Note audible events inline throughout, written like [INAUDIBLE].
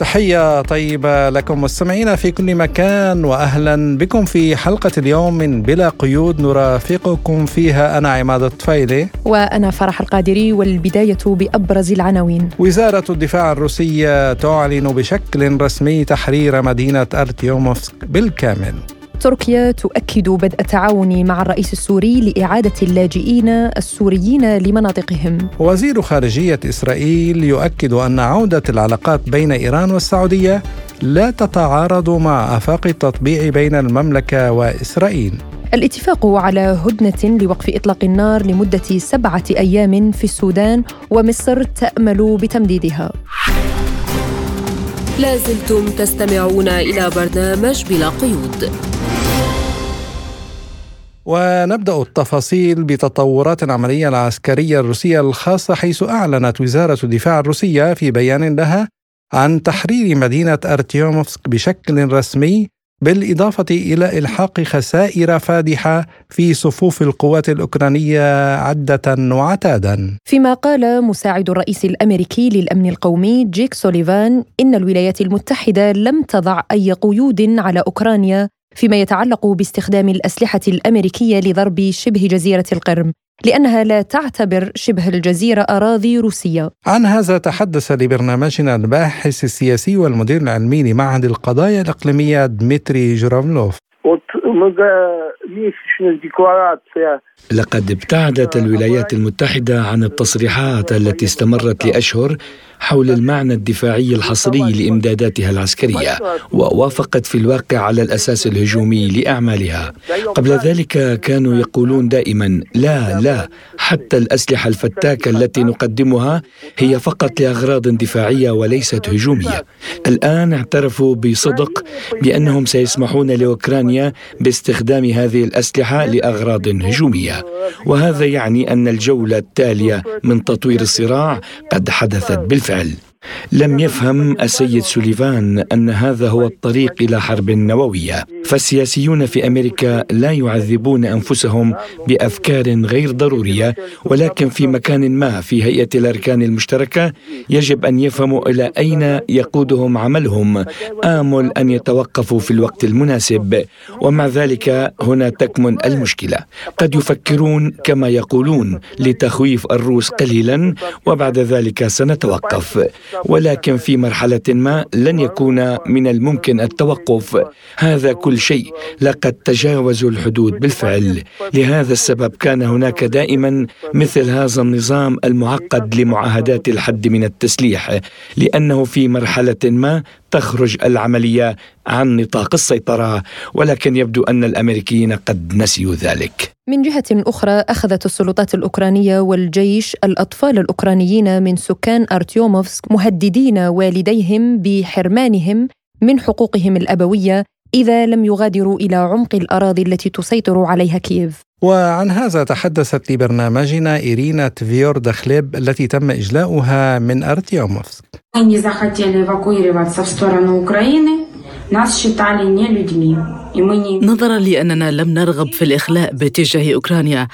تحية طيبة لكم مستمعينا في كل مكان وأهلا بكم في حلقة اليوم من بلا قيود نرافقكم فيها. أنا عماد الطفيلي. وأنا فرح القادري والبداية بأبرز العناوين. وزارة الدفاع الروسية تعلن بشكل رسمي تحرير مدينة أرتيوموفسك بالكامل. تركيا تؤكد بدء التعاون مع الرئيس السوري لإعادة اللاجئين السوريين لمناطقهم. وزير خارجية إسرائيل يؤكد أن عودة العلاقات بين إيران والسعودية لا تتعارض مع آفاق التطبيع بين المملكة وإسرائيل. الاتفاق على هدنة لوقف إطلاق النار لمدة سبعة أيام في السودان ومصر تأمل بتمديدها. لازلتم تستمعون إلى برنامج بلا قيود. ونبدأ التفاصيل بتطورات العملية العسكرية الروسية الخاصة حيث أعلنت وزارة الدفاع الروسية في بيان لها عن تحرير مدينة أرتيوموفسك بشكل رسمي بالإضافة إلى إلحاق خسائر فادحة في صفوف القوات الأوكرانية عدة وعتادا. فيما قال مساعد الرئيس الأمريكي للأمن القومي جيك سوليفان إن الولايات المتحدة لم تضع أي قيود على أوكرانيا فيما يتعلق باستخدام الأسلحة الأمريكية لضرب شبه جزيرة القرم لأنها لا تعتبر شبه الجزيرة أراضي روسية. عن هذا تحدث لبرنامجنا الباحث السياسي والمدير العلمي لمعهد القضايا الإقليمية دمتري جرافلوف. لقد ابتعدت الولايات المتحدة عن التصريحات التي استمرت لأشهر حول المعنى الدفاعي الحصري لإمداداتها العسكرية ووافقت في الواقع على الأساس الهجومي لأعمالها. قبل ذلك كانوا يقولون دائما لا لا حتى الأسلحة الفتاكة التي نقدمها هي فقط لأغراض دفاعية وليست هجومية. الآن اعترفوا بصدق بأنهم سيسمحون لأوكرانيا باستخدام هذه الأسلحة لأغراض هجومية. وهذا يعني أن الجولة التالية من تطوير الصراع قد حدثت بالفعل. لم يفهم السيد سوليفان أن هذا هو الطريق إلى حرب نووية. فالسياسيون في أمريكا لا يعذبون أنفسهم بأفكار غير ضرورية ولكن في مكان ما في هيئة الأركان المشتركة يجب أن يفهموا إلى أين يقودهم عملهم آمل أن يتوقفوا في الوقت المناسب ومع ذلك هنا تكمن المشكلة. قد يفكرون كما يقولون لتخويف الروس قليلا وبعد ذلك سنتوقف. ولكن في مرحلة ما لن يكون من الممكن التوقف. هذا كل شيء لقد تجاوزوا الحدود بالفعل. لهذا السبب كان هناك دائما مثل هذا النظام المعقد لمعاهدات الحد من التسليح لأنه في مرحلة ما تخرج العملية عن نطاق السيطرة. ولكن يبدو أن الأمريكيين قد نسيوا ذلك. من جهة أخرى أخذت السلطات الأوكرانية والجيش الأطفال الأوكرانيين من سكان أرتيوموفسك مهددين والديهم بحرمانهم من حقوقهم الأبوية إذا لم يغادروا إلى عمق الأراضي التي تسيطر عليها كييف. وعن هذا تحدثت لبرنامجنا إيرينا تفيوردخليب التي تم إجلاؤها من أرتيوموفسك نظرا لأننا لم نرغب في الإخلاء باتجاه أوكرانيا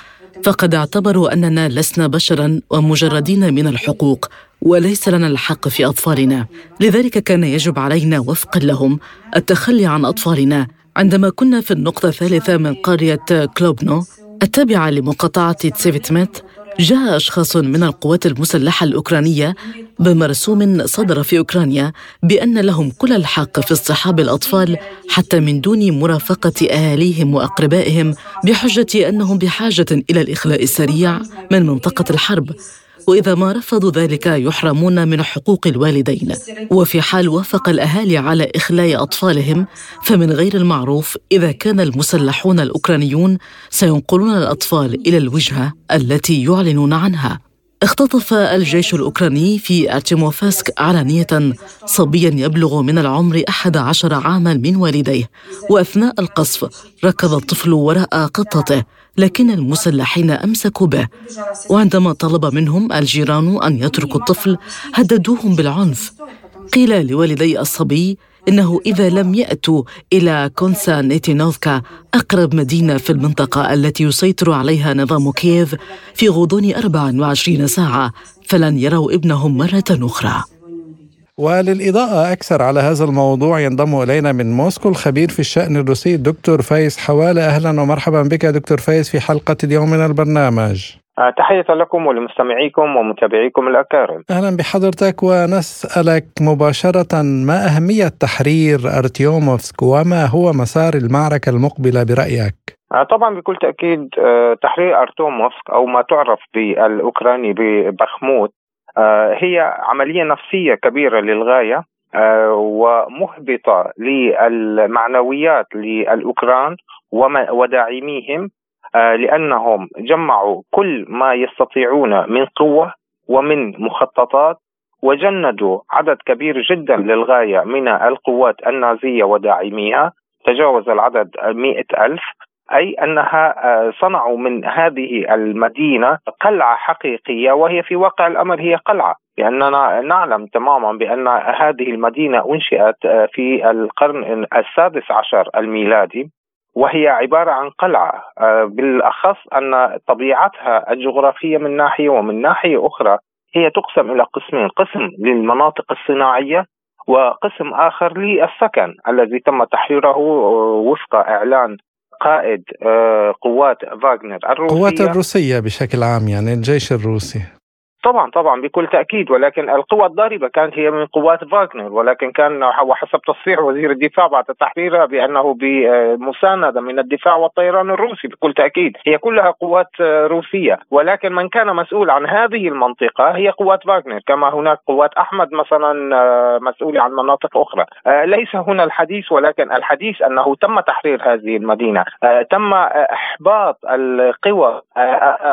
فقد اعتبروا أننا لسنا بشرا ومجردين من الحقوق. وليس لنا الحق في أطفالنا. لذلك كان يجب علينا وفقا لهم التخلي عن أطفالنا. عندما كنا في النقطة الثالثة من قرية كلوبنو التابعة لمقاطعة تسيفيتميت جاء أشخاص من القوات المسلحة الأوكرانية بمرسوم صدر في أوكرانيا بأن لهم كل الحق في اصطحاب الأطفال حتى من دون مرافقة أهاليهم وأقربائهم بحجة أنهم بحاجة إلى الإخلاء السريع من منطقة الحرب. واذا ما رفضوا ذلك يحرمون من حقوق الوالدين. وفي حال وافق الأهالي على إخلاء أطفالهم فمن غير المعروف إذا كان المسلحون الأوكرانيون سينقلون الأطفال إلى الوجهة التي يعلنون عنها. اختطف الجيش الأوكراني في أرتيموفسك علانية صبيا يبلغ من العمر أحد عشر عاما من والديه وأثناء القصف ركض الطفل وراء قطته لكن المسلحين أمسكوا به. وعندما طلب منهم الجيران أن يتركوا الطفل هددوهم بالعنف. قيل لوالدي الصبي إنه إذا لم يأتوا إلى كونستانتينوفكا أقرب مدينة في المنطقة التي يسيطر عليها نظام كييف في غضون 24 ساعة فلن يروا ابنهم مرة أخرى. وللإضاءة أكثر على هذا الموضوع ينضم إلينا من موسكو الخبير في الشأن الروسي الدكتور فايز حوالة. أهلا ومرحبا بك دكتور فايز في حلقة اليوم من البرنامج. آه، تحية لكم ولمستمعيكم ومتابعيكم الأكارم. أهلا بحضرتك ونسألك مباشرة ما أهمية تحرير أرتيوموفسك وما هو مسار المعركة المقبلة برأيك؟ آه، طبعا بكل تأكيد آه، تحرير أرتوموفسك أو ما تعرف بالأوكراني ببخموت هي عملية نفسية كبيرة للغاية ومهبطة للمعنويات للأوكران وداعميهم آه، لأنهم جمعوا كل ما يستطيعون من قوة ومن مخططات وجندوا عدد كبير جدا للغاية من القوات النازية وداعميها. تجاوز العدد مئة ألف. أي أنها آه، صنعوا من هذه المدينة قلعة حقيقية وهي في واقع الأمر هي قلعة. لأننا نعلم تماما بأن هذه المدينة أنشئت آه، في القرن السادس عشر الميلادي وهي عبارة عن قلعة. آه، بالأخص أن طبيعتها الجغرافية من ناحية ومن ناحية أخرى هي تقسم إلى قسمين قسم للمناطق الصناعية وقسم آخر للسكن الذي تم تحريره وفق إعلان قائد آه، قوات فاغنر الروسية. قوات الروسية بشكل عام يعني الجيش الروسي. طبعا طبعا بكل تأكيد. ولكن القوى الضاربة كانت هي من قوات فاغنر. ولكن كان وحسب تصريح وزير الدفاع بعد تحريرها بأنه بمسانده من الدفاع والطيران الروسي بكل تأكيد. هي كلها قوات روسية. ولكن من كان مسؤول عن هذه المنطقة هي قوات فاغنر. كما هناك قوات أحمد مثلا مسؤوله عن مناطق أخرى. ليس هنا الحديث ولكن الحديث أنه تم تحرير هذه المدينة. تم إحباط القوى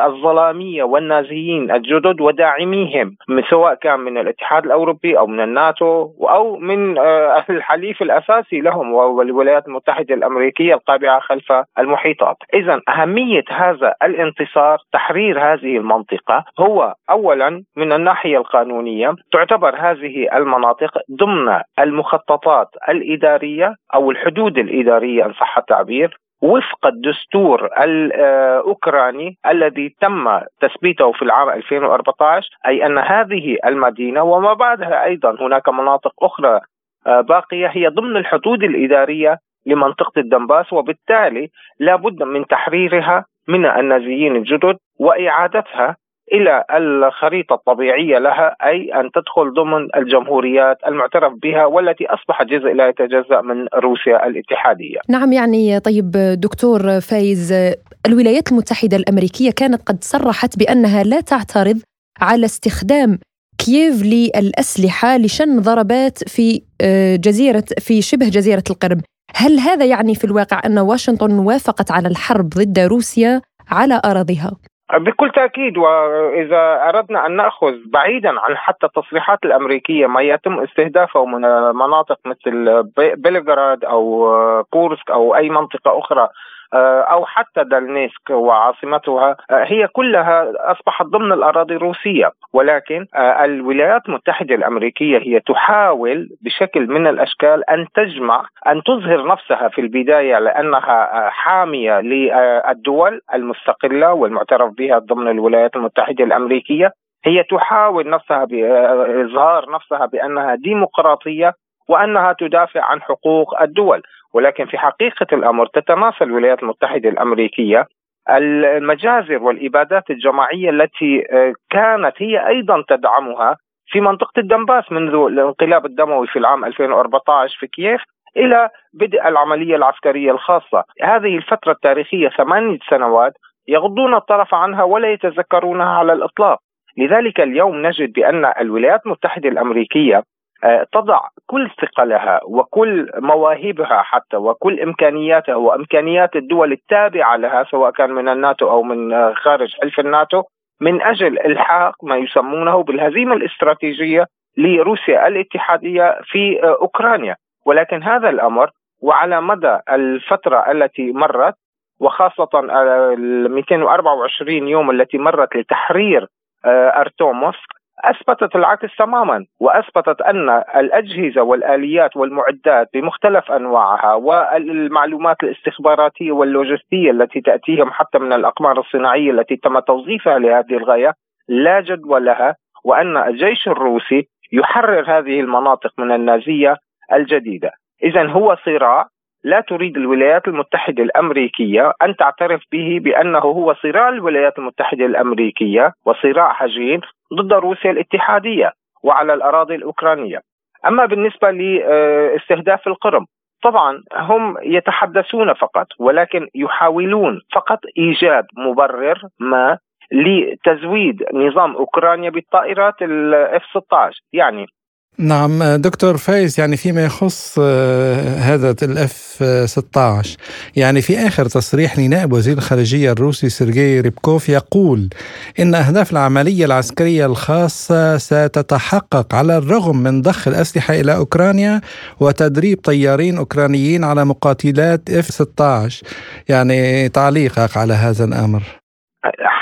الظلامية والنازيين الجدد داعميهم سواء كان من الاتحاد الأوروبي أو من الناتو أو من آه، الحليف الأساسي لهم وهو الولايات المتحدة الأمريكية القابعه خلف المحيطات. اذا أهمية هذا الانتصار تحرير هذه المنطقة هو اولا من الناحية القانونية تعتبر هذه المناطق ضمن المخططات الإدارية أو الحدود الإدارية ان صح التعبير وفق الدستور الأوكراني الذي تم تثبيته في العام 2014 أي أن هذه المدينة وما بعدها أيضا هناك مناطق أخرى آه، باقية هي ضمن الحدود الإدارية لمنطقة الدنباس وبالتالي لا بد من تحريرها من النازيين الجدد وإعادتها إلى الخريطة الطبيعية لها أي أن تدخل ضمن الجمهوريات المعترف بها والتي اصبحت جزء لا يتجزأ من روسيا الاتحادية. نعم يعني طيب دكتور فايز الولايات المتحدة الأمريكية كانت قد صرحت بأنها لا تعترض على استخدام كييف للأسلحة لشن ضربات في آه، جزيرة في شبه جزيرة القرم. هل هذا يعني في الواقع أن واشنطن وافقت على الحرب ضد روسيا على أراضيها؟ بكل تأكيد وإذا أردنا أن نأخذ بعيدا عن حتى التصريحات الأمريكية ما يتم استهدافه من مناطق مثل بلغراد أو كورسك أو أي منطقة أخرى آه، أو حتى دالنيسك وعاصمتها آه، هي كلها أصبحت ضمن الأراضي الروسية. ولكن آه، الولايات المتحدة الأمريكية هي تحاول بشكل من الأشكال أن تجمع أن تظهر نفسها في البداية لأنها حامية للدول المستقلة والمعترف بها ضمن الولايات المتحدة الأمريكية. هي تحاول نفسها باظهار نفسها بأنها ديمقراطية وأنها تدافع عن حقوق الدول. ولكن في حقيقة الأمر تتماسى الولايات المتحدة الأمريكية المجازر والإبادات الجماعية التي آه، كانت هي أيضا تدعمها في منطقة الدنباس منذ الانقلاب الدموي في العام 2014 في كييف إلى بدء العملية العسكرية الخاصة، هذه الفترة التاريخية ثمانية سنوات يغضون الطرف عنها ولا يتذكرونها على الإطلاق، لذلك اليوم نجد بأن الولايات المتحدة الأمريكية آه، تضع كل ثقلها وكل مواهبها حتى وكل إمكانياتها وإمكانيات الدول التابعة لها سواء كان من الناتو أو من آه، خارج حلف الناتو من أجل إلحاق ما يسمونه بالهزيمة الاستراتيجية لروسيا الاتحادية في آه، أوكرانيا. ولكن هذا الأمر وعلى مدى الفترة التي مرت وخاصة ال 224 يوم التي مرت لتحرير أرتوموسك أثبتت العكس تماما وأثبتت أن الأجهزة والآليات والمعدات بمختلف أنواعها والمعلومات الاستخباراتية واللوجستية التي تأتيهم حتى من الأقمار الصناعية التي تم توظيفها لهذه الغاية لا جدوى لها وأن الجيش الروسي يحرر هذه المناطق من النازية الجديدة، اذا هو صراع لا تريد الولايات المتحدة الأمريكية أن تعترف به بأنه هو صراع الولايات المتحدة الأمريكية وصراع حجين ضد روسيا الاتحادية وعلى الأراضي الأوكرانية. أما بالنسبة لاستهداف القرم طبعا هم يتحدثون فقط ولكن يحاولون فقط إيجاد مبرر ما لتزويد نظام أوكرانيا بالطائرات الاف 16 يعني نعم دكتور فايز يعني فيما يخص آه، هذا ال F 16 يعني في آخر تصريح لنائب وزير الخارجية الروسي سيرجي ريبكوف يقول إن أهداف العملية العسكرية الخاصة ستتحقق على الرغم من ضخ الأسلحة إلى أوكرانيا وتدريب طيارين أوكرانيين على مقاتلات F 16 يعني تعليقك على هذا الأمر.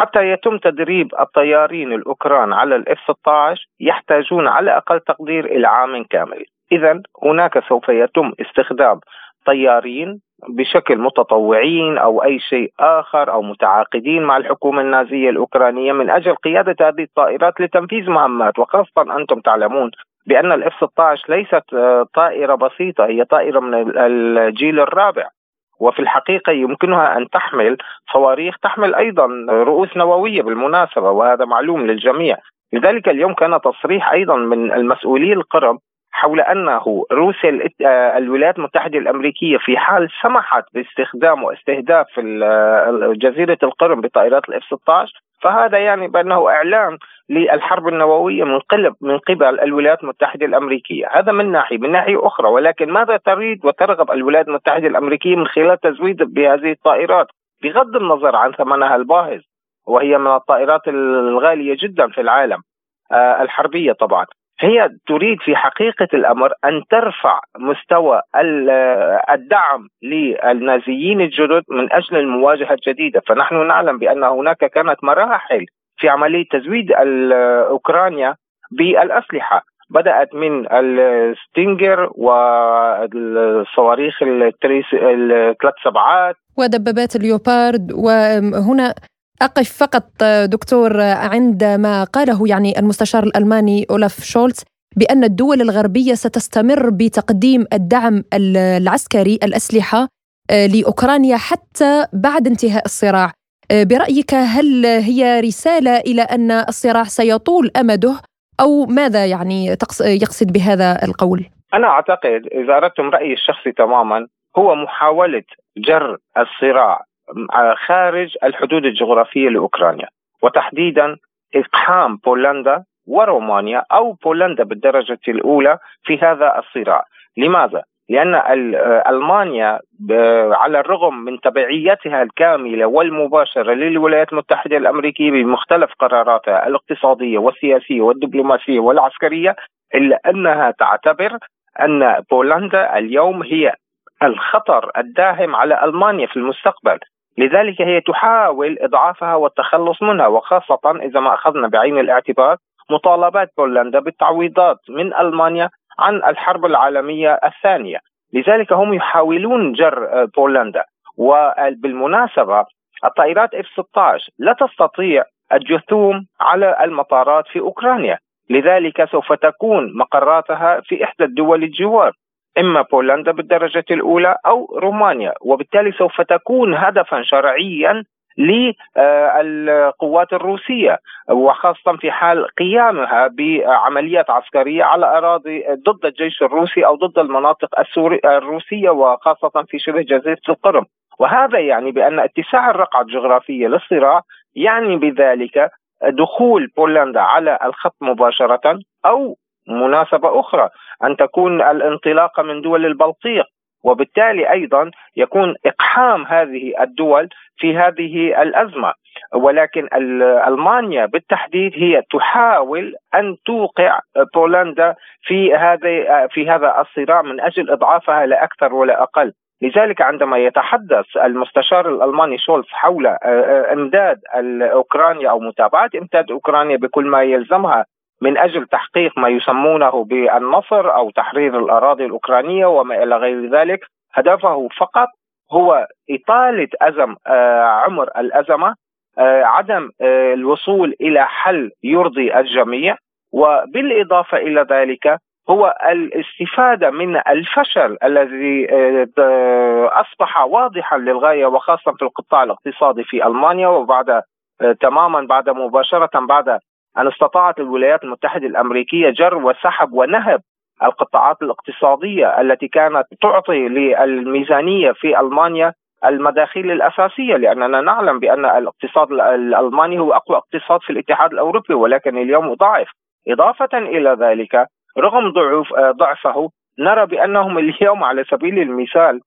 حتى يتم تدريب الطيارين الأوكران على ال F 16 يحتاجون على أقل تقدير إلى عام كامل، اذا هناك سوف يتم استخدام طيارين بشكل متطوعين أو أي شيء آخر أو متعاقدين مع الحكومة النازية الأوكرانية من أجل قيادة هذه الطائرات لتنفيذ مهمات. وخاصة أنتم تعلمون بأن الاف 16 ليست طائرة بسيطة هي طائرة من الجيل الرابع. وفي الحقيقة يمكنها أن تحمل صواريخ تحمل أيضا رؤوس نووية بالمناسبة وهذا معلوم للجميع. لذلك اليوم كان تصريح أيضا من المسؤولي القرم حول أنه روسيا الولايات المتحدة الأمريكية في حال سمحت باستخدام واستهداف جزيرة القرم بطائرات الاف 16 فهذا يعني بأنه إعلان للحرب النووية من قلب من قبل الولايات المتحدة الأمريكية، هذا من ناحية، من ناحية أخرى ولكن ماذا تريد وترغب الولايات المتحدة الأمريكية من خلال تزويد بهذه الطائرات؟ بغض النظر عن ثمنها الباهظ وهي من الطائرات الغالية جدا في العالم آه، الحربية طبعا، هي تريد في حقيقة الأمر أن ترفع مستوى الدعم للنازيين الجدد من أجل المواجهة الجديدة. فنحن نعلم بأن هناك كانت مراحل في عملية تزويد أوكرانيا بالأسلحة. بدأت من الستينجر والصواريخ الثلاث سبعات. ودبابات اليوبارد. وهنا أقف فقط دكتور عند ما قاله يعني المستشار الألماني أولاف شولتز بأن الدول الغربية ستستمر بتقديم الدعم العسكري الأسلحة آه، لأوكرانيا حتى بعد انتهاء الصراع. برأيك هل هي رسالة إلى أن الصراع سيطول أمده أو ماذا يعني يقصد بهذا القول؟ أنا أعتقد إذا أردتم رأيي الشخصي تماما هو محاولة جر الصراع خارج الحدود الجغرافية لأوكرانيا وتحديدا إقحام بولندا ورومانيا أو بولندا بالدرجة الأولى في هذا الصراع لماذا؟ لأن ألمانيا على الرغم من تبعيتها الكاملة والمباشرة للولايات المتحدة الأمريكية بمختلف قراراتها الاقتصادية والسياسية والدبلوماسية والعسكرية إلا أنها تعتبر أن بولندا اليوم هي الخطر الداهم على ألمانيا في المستقبل. لذلك هي تحاول إضعافها والتخلص منها وخاصة إذا ما أخذنا بعين الاعتبار مطالبات بولندا بالتعويضات من ألمانيا عن الحرب العالمية الثانية. لذلك هم يحاولون جر آه، بولندا. وبالمناسبة الطائرات F-16 لا تستطيع الجثوم على المطارات في أوكرانيا. لذلك سوف تكون مقراتها في إحدى الدول الجوار إما بولندا بالدرجة الأولى أو رومانيا. وبالتالي سوف تكون هدفا شرعيا للقوات الروسية وخاصة في حال قيامها بعمليات عسكرية على أراضي ضد الجيش الروسي أو ضد المناطق السوري الروسية وخاصة في شبه جزيرة القرم. وهذا يعني بأن اتساع الرقعة الجغرافية للصراع يعني بذلك دخول بولندا على الخط مباشرة أو مناسبة أخرى أن تكون الانطلاقة من دول البلطيق وبالتالي أيضا يكون إقحام هذه الدول في هذه الأزمة. ولكن ألمانيا بالتحديد هي تحاول أن توقع بولندا في هذا في هذا الصراع من أجل إضعافها لا أكثر ولا أقل. لذلك عندما يتحدث المستشار الألماني شولز حول إمداد اوكرانيا أو متابعة إمداد أوكرانيا بكل ما يلزمها من أجل تحقيق ما يسمونه بالنصر أو تحرير الأراضي الأوكرانية وما إلى غير ذلك هدفه فقط هو إطالة أزم عمر الأزمة عدم الوصول إلى حل يرضي الجميع وبالإضافة إلى ذلك هو الاستفادة من الفشل الذي أصبح واضحا للغاية وخاصة في القطاع الاقتصادي في ألمانيا وبعد تماما بعد مباشرة بعد أن استطاعت الولايات المتحدة الأمريكية جر وسحب ونهب القطاعات الاقتصادية التي كانت تعطي للميزانية في ألمانيا المداخيل الأساسية لأننا نعلم بأن الاقتصاد الألماني هو أقوى اقتصاد في الاتحاد الأوروبي ولكن اليوم ضعف إضافة إلى ذلك رغم ضعف ضعفه نرى بأنهم اليوم على سبيل المثال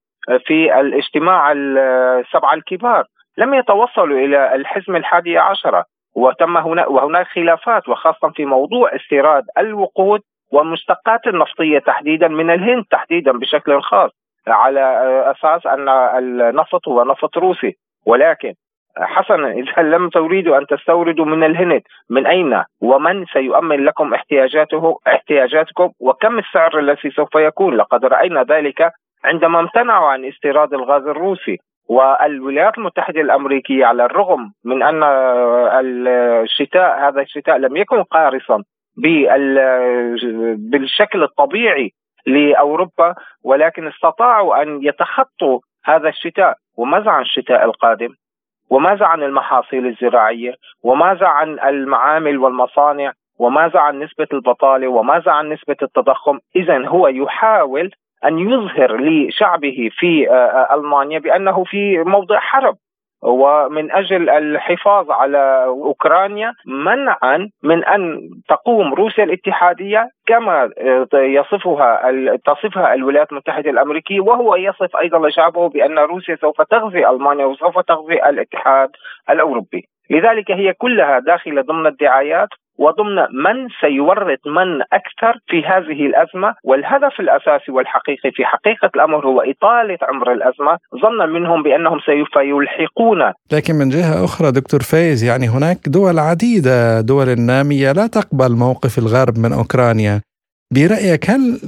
في الاجتماع السبعه الكبار. لم يتوصلوا إلى الحزم الحادي عشره وتم هنا وهناك خلافات وخاصة في موضوع استيراد الوقود والمشتقات النفطية تحديدا من الهند تحديدا بشكل خاص على أساس أن النفط هو نفط روسي. ولكن حسنا [LAUGHS] إذا لم تريدوا أن تستوردوا من الهند من أين ومن سيؤمن لكم احتياجاته احتياجاتكم؟ وكم السعر الذي سوف يكون؟ لقد رأينا ذلك عندما امتنعوا عن استيراد الغاز الروسي. والولايات المتحدة الأمريكية على الرغم من أن الشتاء هذا الشتاء لم يكن قارصا بالشكل الطبيعي لأوروبا ولكن استطاعوا أن يتخطوا هذا الشتاء وماذا عن الشتاء القادم؟ وماذا عن المحاصيل الزراعية؟ وماذا عن المعامل والمصانع؟ وماذا عن نسبة البطالة؟ وماذا عن نسبة التضخم؟ اذا هو يحاول أن يظهر لشعبه في ألمانيا بأنه في موضع حرب. ومن أجل الحفاظ على أوكرانيا منعا من أن تقوم روسيا الاتحادية كما يصفها تصفها الولايات المتحدة الأمريكية وهو يصف أيضا شعبه بأن روسيا سوف تغزي ألمانيا وسوف تغزي الاتحاد الأوروبي. لذلك هي كلها داخلة ضمن الدعايات وضمن من سيورط من أكثر في هذه الأزمة والهدف الأساسي والحقيقي في حقيقة الأمر هو إطالة عمر الأزمة ظنا منهم بأنهم سوف يلحقون. لكن من جهة أخرى دكتور فايز يعني هناك دول عديدة دول الناميه لا تقبل موقف الغرب من أوكرانيا. برأيك هل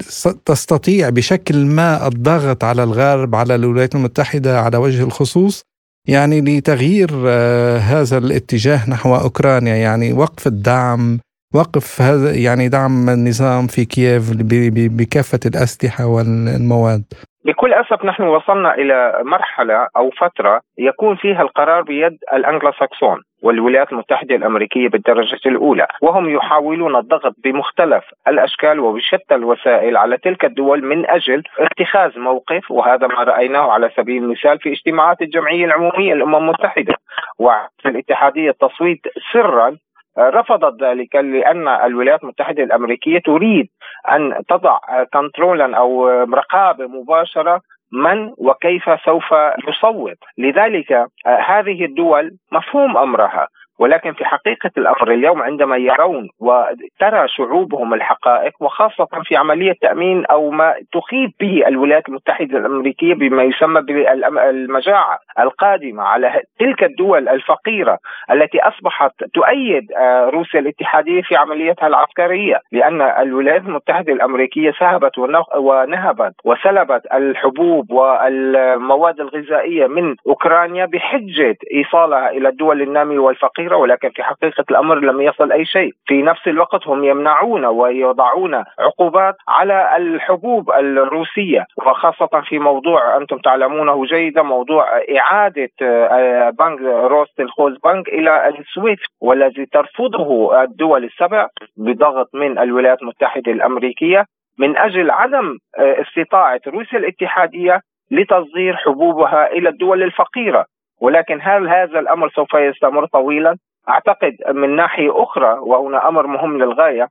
تستطيع بشكل ما الضغط على الغرب على الولايات المتحدة على وجه الخصوص؟ يعني لتغيير آه، هذا الاتجاه نحو أوكرانيا يعني وقف الدعم وقف هذا يعني دعم النظام في كييف بكافة الأسلحة والمواد. بكل أسف نحن وصلنا إلى مرحلة أو فترة يكون فيها القرار بيد الأنجلوساكسون والولايات المتحدة الأمريكية بالدرجة الأولى وهم يحاولون الضغط بمختلف الأشكال وبشتى الوسائل على تلك الدول من أجل اتخاذ موقف وهذا ما رأيناه على سبيل المثال في اجتماعات الجمعية العمومية للأمم المتحدة. وفي الاتحادية التصويت سرا رفضت ذلك لأن الولايات المتحدة الأمريكية تريد أن تضع كنترولا أو رقابة مباشرة من وكيف سوف يصوت. لذلك هذه الدول مفهوم أمرها. ولكن في حقيقة الأمر اليوم عندما يرون وترى شعوبهم الحقائق وخاصة في عملية تأمين أو ما تخيف به الولايات المتحدة الأمريكية بما يسمى بالمجاعة القادمة على تلك الدول الفقيرة التي أصبحت تؤيد آه، روسيا الاتحادية في عمليتها العسكرية لأن الولايات المتحدة الأمريكية سهبت ونهبت وسلبت الحبوب والمواد الغذائية من أوكرانيا بحجة إيصالها إلى الدول النامية والفقيرة. صغيرة ولكن في حقيقة الأمر لم يصل أي شيء. في نفس الوقت هم يمنعون ويضعون عقوبات على الحبوب الروسية وخاصة في موضوع أنتم تعلمونه جيدا موضوع إعادة آه، بنك روسلخوز بنك إلى السويفت والذي ترفضه الدول السبع بضغط من الولايات المتحدة الأمريكية من أجل عدم آه، استطاعة روسيا الاتحادية لتصدير حبوبها إلى الدول الفقيرة. ولكن هل هذا الأمر سوف يستمر طويلا؟ أعتقد من ناحية أخرى وهنا أمر مهم للغاية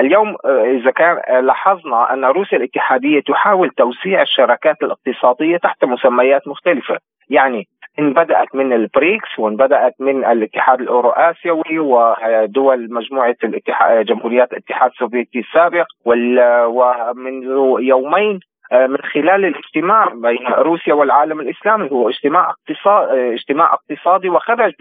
اليوم آه، إذا كان آه، لاحظنا أن روسيا الاتحادية تحاول توسيع الشراكات الاقتصادية تحت مسميات مختلفة، يعني إن بدأت من البريكس وإن بدأت من الاتحاد الاورو اسيوي ودول مجموعة الاتحاد جمهوريات الاتحاد السوفيتي السابق ومنذ يومين من خلال الاجتماع بين روسيا والعالم الإسلامي هو اجتماع اقتصاد اجتماع اقتصادي وخرج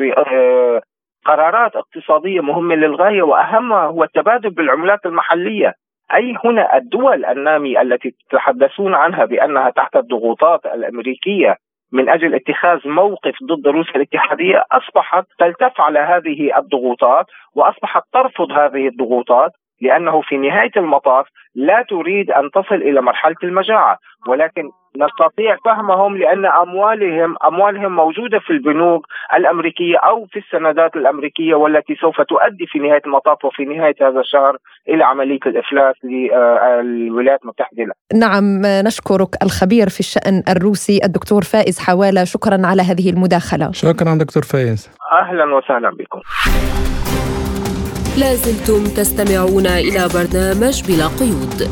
قرارات اقتصادية مهمة للغاية واهمها هو التبادل بالعملات المحلية. أي هنا الدول النامية التي تتحدثون عنها بأنها تحت الضغوطات الأمريكية من أجل اتخاذ موقف ضد روسيا الاتحادية أصبحت تلتف على هذه الضغوطات وأصبحت ترفض هذه الضغوطات. لأنه في نهاية المطاف لا تريد أن تصل إلى مرحلة المجاعة ولكن نستطيع فهمهم لأن اموالهم أموالهم موجودة في البنوك الأمريكية أو في السندات الأمريكية والتي سوف تؤدي في نهاية المطاف وفي نهاية هذا الشهر إلى عملية الإفلاس للولايات المتحدة نعم نشكرك الخبير في الشأن الروسي الدكتور فائز حوالة. شكرا على هذه المداخلة. شكرا دكتور فائز. أهلا وسهلا بكم. لازلتم تستمعون إلى برنامج بلا قيود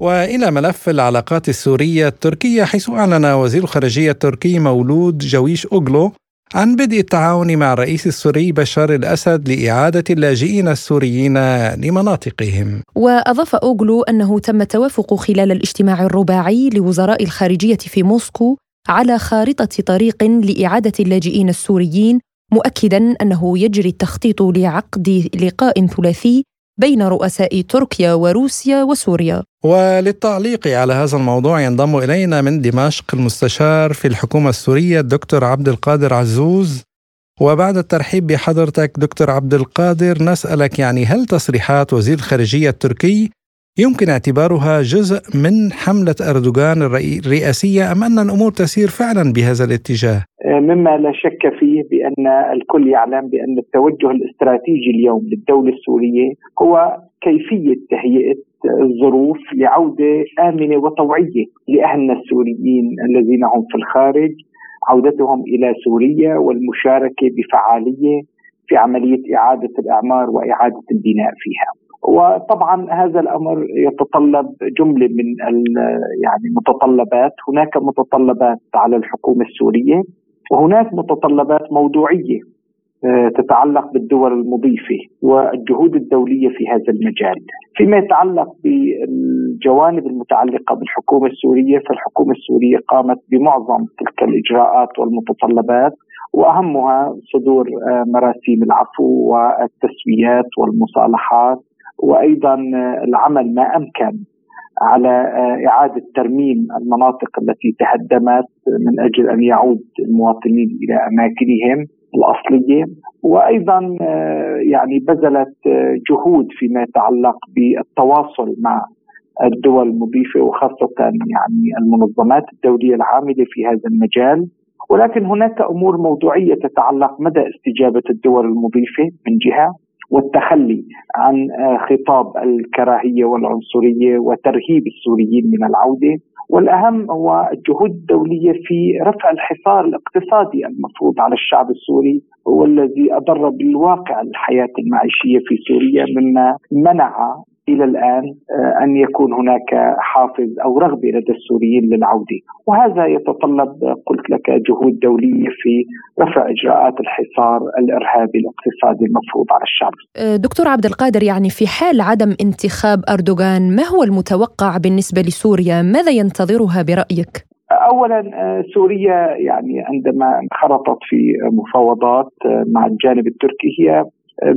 وإلى ملف العلاقات السورية التركية حيث أعلن وزير الخارجية التركي مولود جويش أوغلو عن بدء التعاون مع الرئيس السوري بشار الأسد لإعادة اللاجئين السوريين لمناطقهم. وأضاف أوغلو أنه تم التوافق خلال الاجتماع الرباعي لوزراء الخارجية في موسكو على خارطة طريق لإعادة اللاجئين السوريين مؤكدا أنه يجري التخطيط لعقد لقاء ثلاثي بين رؤساء تركيا وروسيا وسوريا. وللتعليق على هذا الموضوع ينضم إلينا من دمشق المستشار في الحكومة السورية الدكتور عبد القادر عزوز وبعد الترحيب بحضرتك دكتور عبد القادر نسألك يعني هل تصريحات وزير الخارجية التركي يمكن اعتبارها جزء من حملة أردوغان الرئاسية أم أن الأمور تسير فعلا بهذا الاتجاه؟ مما لا شك فيه بأن الكل يعلم بأن التوجه الاستراتيجي اليوم للدولة السورية هو كيفية تهيئة الظروف لعودة آمنة وطوعية لأهلنا السوريين الذين هم في الخارج عودتهم إلى سوريا والمشاركة بفعالية في عملية إعادة الأعمار وإعادة البناء فيها. وطبعا هذا الأمر يتطلب جملة من يعني متطلبات، هناك متطلبات على الحكومة السورية وهناك متطلبات موضوعية آه، تتعلق بالدول المضيفة والجهود الدولية في هذا المجال. فيما يتعلق بالجوانب المتعلقة بالحكومة السورية فالحكومة السورية قامت بمعظم تلك الإجراءات والمتطلبات وأهمها صدور آه، مراسيم العفو والتسويات والمصالحات وأيضا العمل ما أمكن على إعادة ترميم المناطق التي تهدمت من أجل أن يعود المواطنين إلى أماكنهم الأصلية. وأيضا يعني بذلت جهود فيما يتعلق بالتواصل مع الدول المضيفة وخاصة يعني المنظمات الدولية العاملة في هذا المجال. ولكن هناك أمور موضوعية تتعلق مدى استجابة الدول المضيفة من جهة. والتخلي عن آه، خطاب الكراهية والعنصرية وترهيب السوريين من العودة. والأهم هو الجهود الدوليه في رفع الحصار الاقتصادي المفروض على الشعب السوري والذي أضر بالواقع الحياة المعيشية في سوريا مما منع إلى الآن آه، أن يكون هناك حافز أو رغبة لدى السوريين للعودة، وهذا يتطلب قلت لك جهود دولية في رفع إجراءات الحصار الإرهابي الاقتصادي المفروض على الشعب. آه، دكتور عبد القادر يعني في حال عدم انتخاب أردوغان ما هو المتوقع بالنسبة لسوريا؟ ماذا ينتظرها برأيك؟ اولا آه، سوريا يعني عندما انخرطت في مفاوضات مع الجانب التركي هي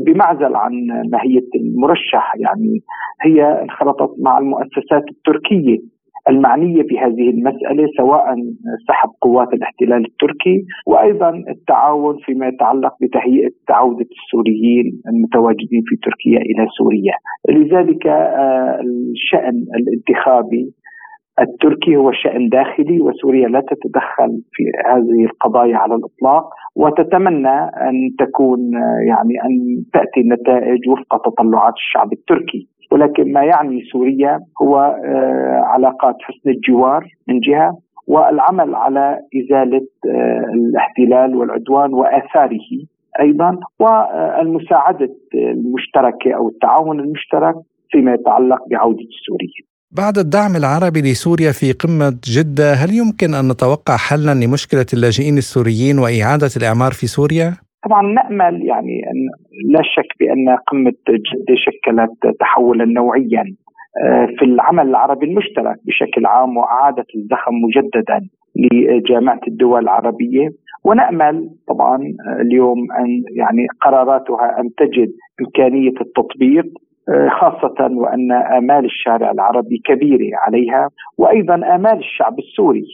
بمعزل عن ماهيه المرشح. يعني هي انخرطت مع المؤسسات التركية المعنية بهذه المسألة سواء سحب قوات الاحتلال التركي وأيضا التعاون فيما يتعلق بتهيئة عودة السوريين المتواجدين في تركيا إلى سوريا، لذلك آه، الشأن الانتخابي التركي هو شأن داخلي وسوريا لا تتدخل في هذه القضايا على الإطلاق. وتتمنى أن تكون يعني أن تأتي النتائج وفق تطلعات الشعب التركي ولكن ما يعني سوريا هو آه، علاقات حسن الجوار من جهة والعمل على إزالة آه، الاحتلال والعدوان وآثاره أيضا والمساعدة المشتركة أو التعاون المشترك فيما يتعلق بعودة السوريين. بعد الدعم العربي لسوريا في قمة جدة هل يمكن أن نتوقع حلا لمشكلة اللاجئين السوريين وإعادة الإعمار في سوريا؟ طبعا نأمل يعني أن لا شك بأن قمة جدة شكلت تحولا نوعيا آه، في العمل العربي المشترك بشكل عام وأعادت الزخم مجددا لجامعة الدول العربية ونأمل طبعا اليوم أن يعني قراراتها أن تجد إمكانية التطبيق آه، خاصة وأن آمال الشارع العربي كبيرة عليها وأيضا آمال الشعب السوري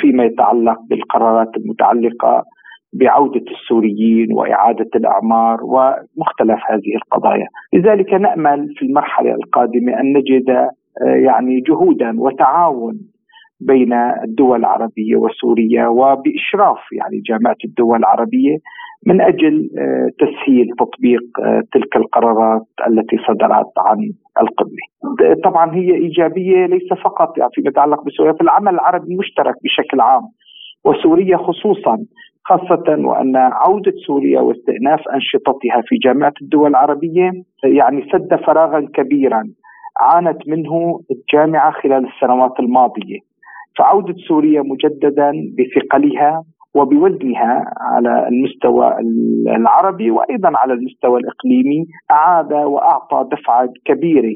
فيما يتعلق بالقرارات المتعلقة بعودة السوريين وإعادة الأعمار ومختلف هذه القضايا. لذلك نأمل في المرحلة القادمة أن نجد آه، يعني جهودا وتعاون بين الدول العربية وسوريا وبإشراف يعني جامعة الدول العربية من أجل آه، تسهيل تطبيق آه، تلك القرارات التي صدرت عن القمة. طبعا هي إيجابية ليس فقط يعني فيما يتعلق بسوريا في العمل العربي المشترك بشكل عام. وسوريا خصوصا خاصة وأن عودة سوريا واستئناف أنشطتها في جامعة الدول العربية يعني سد فراغا كبيرا عانت منه الجامعة خلال السنوات الماضية. فعودة سوريا مجددا بثقلها وبوزنها على المستوى العربي وأيضا على المستوى الإقليمي أعاد وأعطى دفعة كبيرة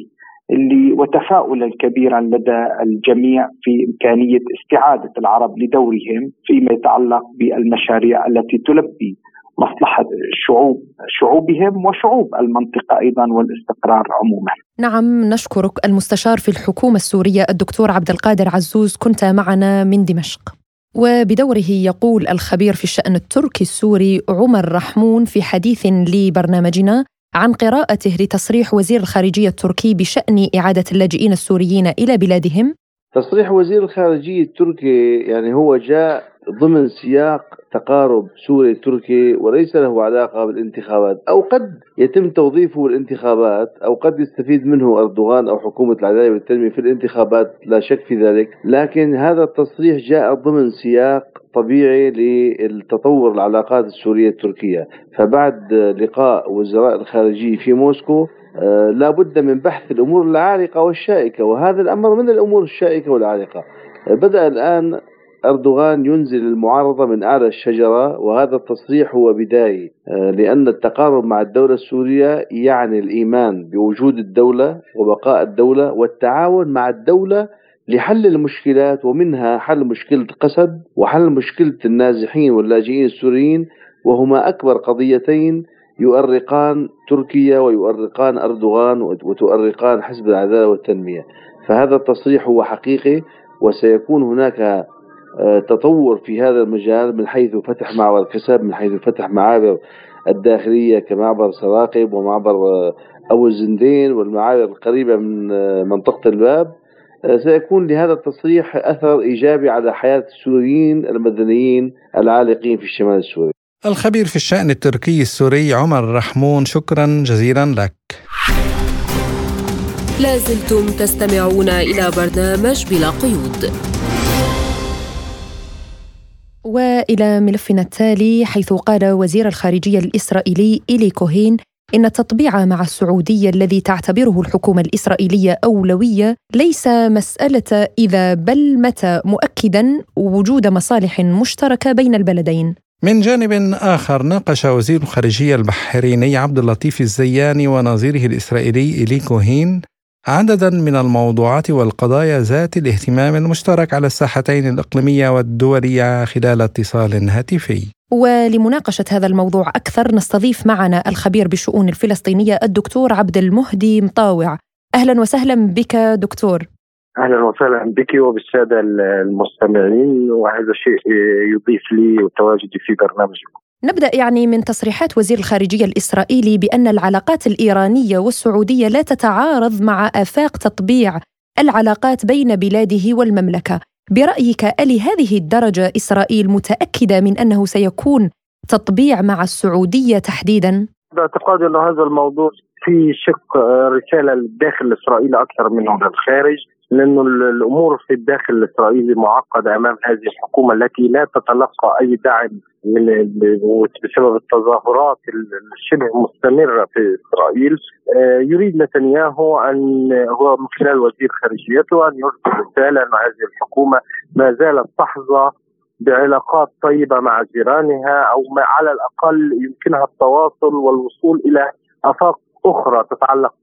اللي وتفاؤلا كبيرا لدى الجميع في إمكانية استعادة العرب لدورهم فيما يتعلق بالمشاريع التي تلبي مصلحة شعوب شعوبهم وشعوب المنطقة أيضا والاستقرار عموما. نعم نشكرك المستشار في الحكومة السورية الدكتور عبد القادر عزوز كنت معنا من دمشق. وبدوره يقول الخبير في الشأن التركي السوري عمر رحمون في حديث لبرنامجنا عن قراءته لتصريح وزير الخارجية التركي بشأن إعادة اللاجئين السوريين إلى بلادهم. تصريح وزير الخارجية التركي يعني هو جاء ضمن سياق تقارب سوري تركي وليس له علاقة بالانتخابات أو قد يتم توظيفه بالانتخابات أو قد يستفيد منه أردوغان أو حكومة العدالة والتنمية في الانتخابات لا شك في ذلك. لكن هذا التصريح جاء ضمن سياق طبيعي للتطور العلاقات السورية التركية. فبعد لقاء وزراء الخارجية في موسكو آه، لا بد من بحث الأمور العالقة والشائكة وهذا الأمر من الأمور الشائكة والعالقة. بدأ الآن أردوغان ينزل المعارضة من أعلى الشجرة وهذا التصريح هو بداية آه، لأن التقارب مع الدولة السورية يعني الإيمان بوجود الدولة وبقاء الدولة والتعاون مع الدولة لحل المشكلات ومنها حل مشكلة قسد وحل مشكلة النازحين واللاجئين السوريين وهما أكبر قضيتين يؤرقان تركيا ويؤرقان أردوغان وتؤرقان حزب العدالة والتنمية. فهذا التصريح هو حقيقي وسيكون هناك تطور في هذا المجال من حيث فتح معبر الكسب من حيث فتح معابر الداخلية كمعبر سراقب ومعبر آه، أبو الزندين والمعابر القريبة من آه، منطقة الباب. سيكون لهذا التصريح أثر إيجابي على حياة السوريين المدنيين العالقين في الشمال السوري. الخبير في الشأن التركي السوري عمر رحمون شكرا جزيلا لك. لازلتم تستمعون إلى برنامج بلا قيود. وإلى ملفنا التالي حيث قال وزير الخارجية الإسرائيلي إيلي كوهين إن التطبيع مع السعودية الذي تعتبره الحكومة الإسرائيلية أولوية ليس مسألة إذا بل متى مؤكدا وجود مصالح مشتركة بين البلدين. من جانب آخر ناقش وزير الخارجية البحريني عبد اللطيف الزياني ونظيره الإسرائيلي إيلي كوهين عددا من الموضوعات والقضايا ذات الاهتمام المشترك على الساحتين الإقليمية والدولية خلال اتصال هاتفي. ولمناقشة هذا الموضوع أكثر نستضيف معنا الخبير بالشؤون الفلسطينية الدكتور عبد المهدي مطاوع. أهلا وسهلا بك دكتور. أهلا وسهلا بك وبالسادة المستمعين وهذا شيء يضيف لي وتواجدي في برنامجكم. نبدأ يعني من تصريحات وزير الخارجية الإسرائيلي بأن العلاقات الإيرانية والسعودية لا تتعارض مع آفاق تطبيع العلاقات بين بلاده والمملكة. برأيك الهذه الدرجة إسرائيل متأكدة من أنه سيكون تطبيع مع السعودية تحديدا؟ باعتقادي إنه هذا الموضوع في شق رسالة للداخل الاسرائيلي أكثر منه للخارج لأنه الأمور في الداخل الإسرائيلي معقده أمام هذه الحكومة التي لا تتلقى أي دعم من بسبب التظاهرات الشبه مستمرة في إسرائيل. آه، يريد نتنياهو ان هو من خلال وزير خارجيته أن يرسل رسالة ان هذه الحكومة. ما زالت تحظى بعلاقات طيبة مع جيرانها أو ما على الأقل يمكنها التواصل والوصول إلى أفاق أخرى تتعلق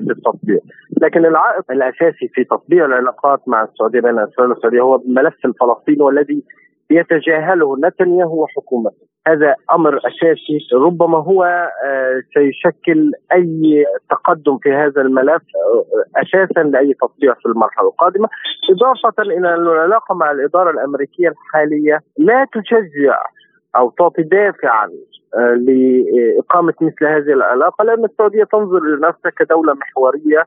بالتطبيع، لكن العائق الأساسي في تطبيع العلاقات مع السعودية بين اسرائيل والسعودية هو الملف الفلسطيني والذي يتجاهله نتنياهو وحكومته. هذا أمر أساسي ربما هو آه، سيشكل أي تقدم في هذا الملف آه، أساسا لأي تطبيع في المرحلة القادمة. إضافة إلى أن العلاقة مع الإدارة الأمريكية الحالية لا تشجع أو تعطي دافعا آه، لإقامة مثل هذه العلاقه لأن السعودية تنظر لنفسها كدولة محورية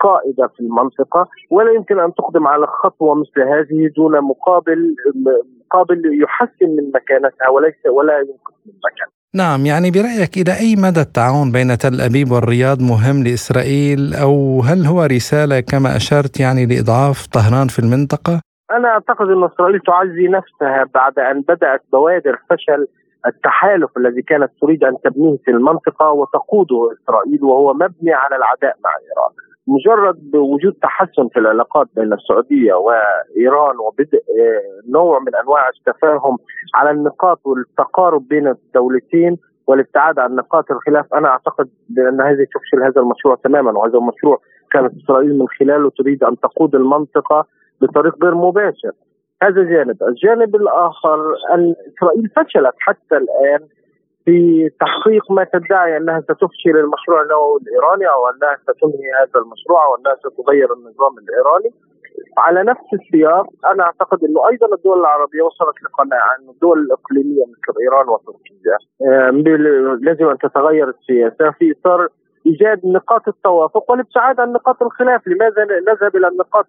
قائدة في المنطقة ولا يمكن أن تقدم على خطوة مثل هذه دون مقابل مقابل يحسن من مكانتها وليس ولا ينقص من مكانتها. نعم يعني برأيك إلى أي مدى التعاون بين تل أبيب والرياض مهم لإسرائيل أو هل هو رسالة كما أشرت يعني لإضعاف طهران في المنطقة؟ أنا أعتقد أن إسرائيل تعزي نفسها بعد أن بدأت بوادر فشل التحالف الذي كانت تريد أن تبنيه في المنطقة وتقوده إسرائيل وهو مبني على العداء مع إيران. مجرد وجود تحسن في العلاقات بين السعودية وإيران وبدء آه، نوع من أنواع التفاهم على النقاط والتقارب بين الدولتين والابتعاد عن نقاط الخلاف أنا أعتقد بأن هذه تفشل هذا المشروع تماما وهذا المشروع كانت إسرائيل من خلاله تريد أن تقود المنطقة بطريق غير مباشر. هذا جانب، الجانب الآخر أن إسرائيل فشلت حتى الآن في تحقيق ما تدعي أنها ستفشل المشروع النووي الإيراني أو أنها ستنهي هذا المشروع أو أنها ستغير النظام الإيراني. على نفس السياق أنا أعتقد أنه أيضا الدول العربية وصلت لقناعة أن الدول الإقليمية مثل إيران وتركيا لازم أن تتغير السياسة في إطار إيجاد نقاط التوافق والابتعاد عن نقاط الخلاف، لماذا نذهب إلى النقاط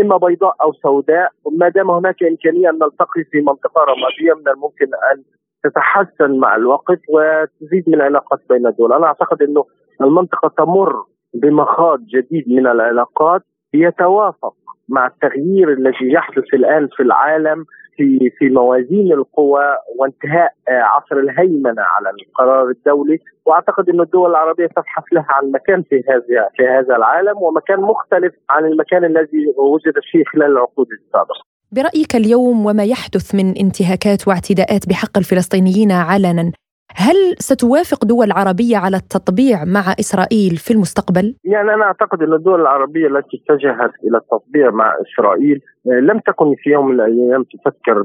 إما بيضاء أو سوداء ما دام هناك إمكانية أن نلتقي في منطقة رمادية من الممكن أن تتحسن مع الوقت وتزيد من العلاقات بين الدول. أنا أعتقد أنه المنطقة تمر بمخاض جديد من العلاقات يتوافق مع التغيير الذي يحدث الآن في العالم في في موازين القوى وانتهاء عصر الهيمنة على القرار الدولي وأعتقد إن الدول العربية تبحث لها عن مكان في هذا في هذا العالم ومكان مختلف عن المكان الذي وجد فيه خلال العقود السابقة. برأيك اليوم وما يحدث من انتهاكات واعتداءات بحق الفلسطينيين علنا هل ستوافق دول عربية على التطبيع مع إسرائيل في المستقبل؟ يعني أنا أعتقد أن الدول العربية التي اتجهت إلى التطبيع مع إسرائيل آه، لم تكن في يوم من الأيام تفكر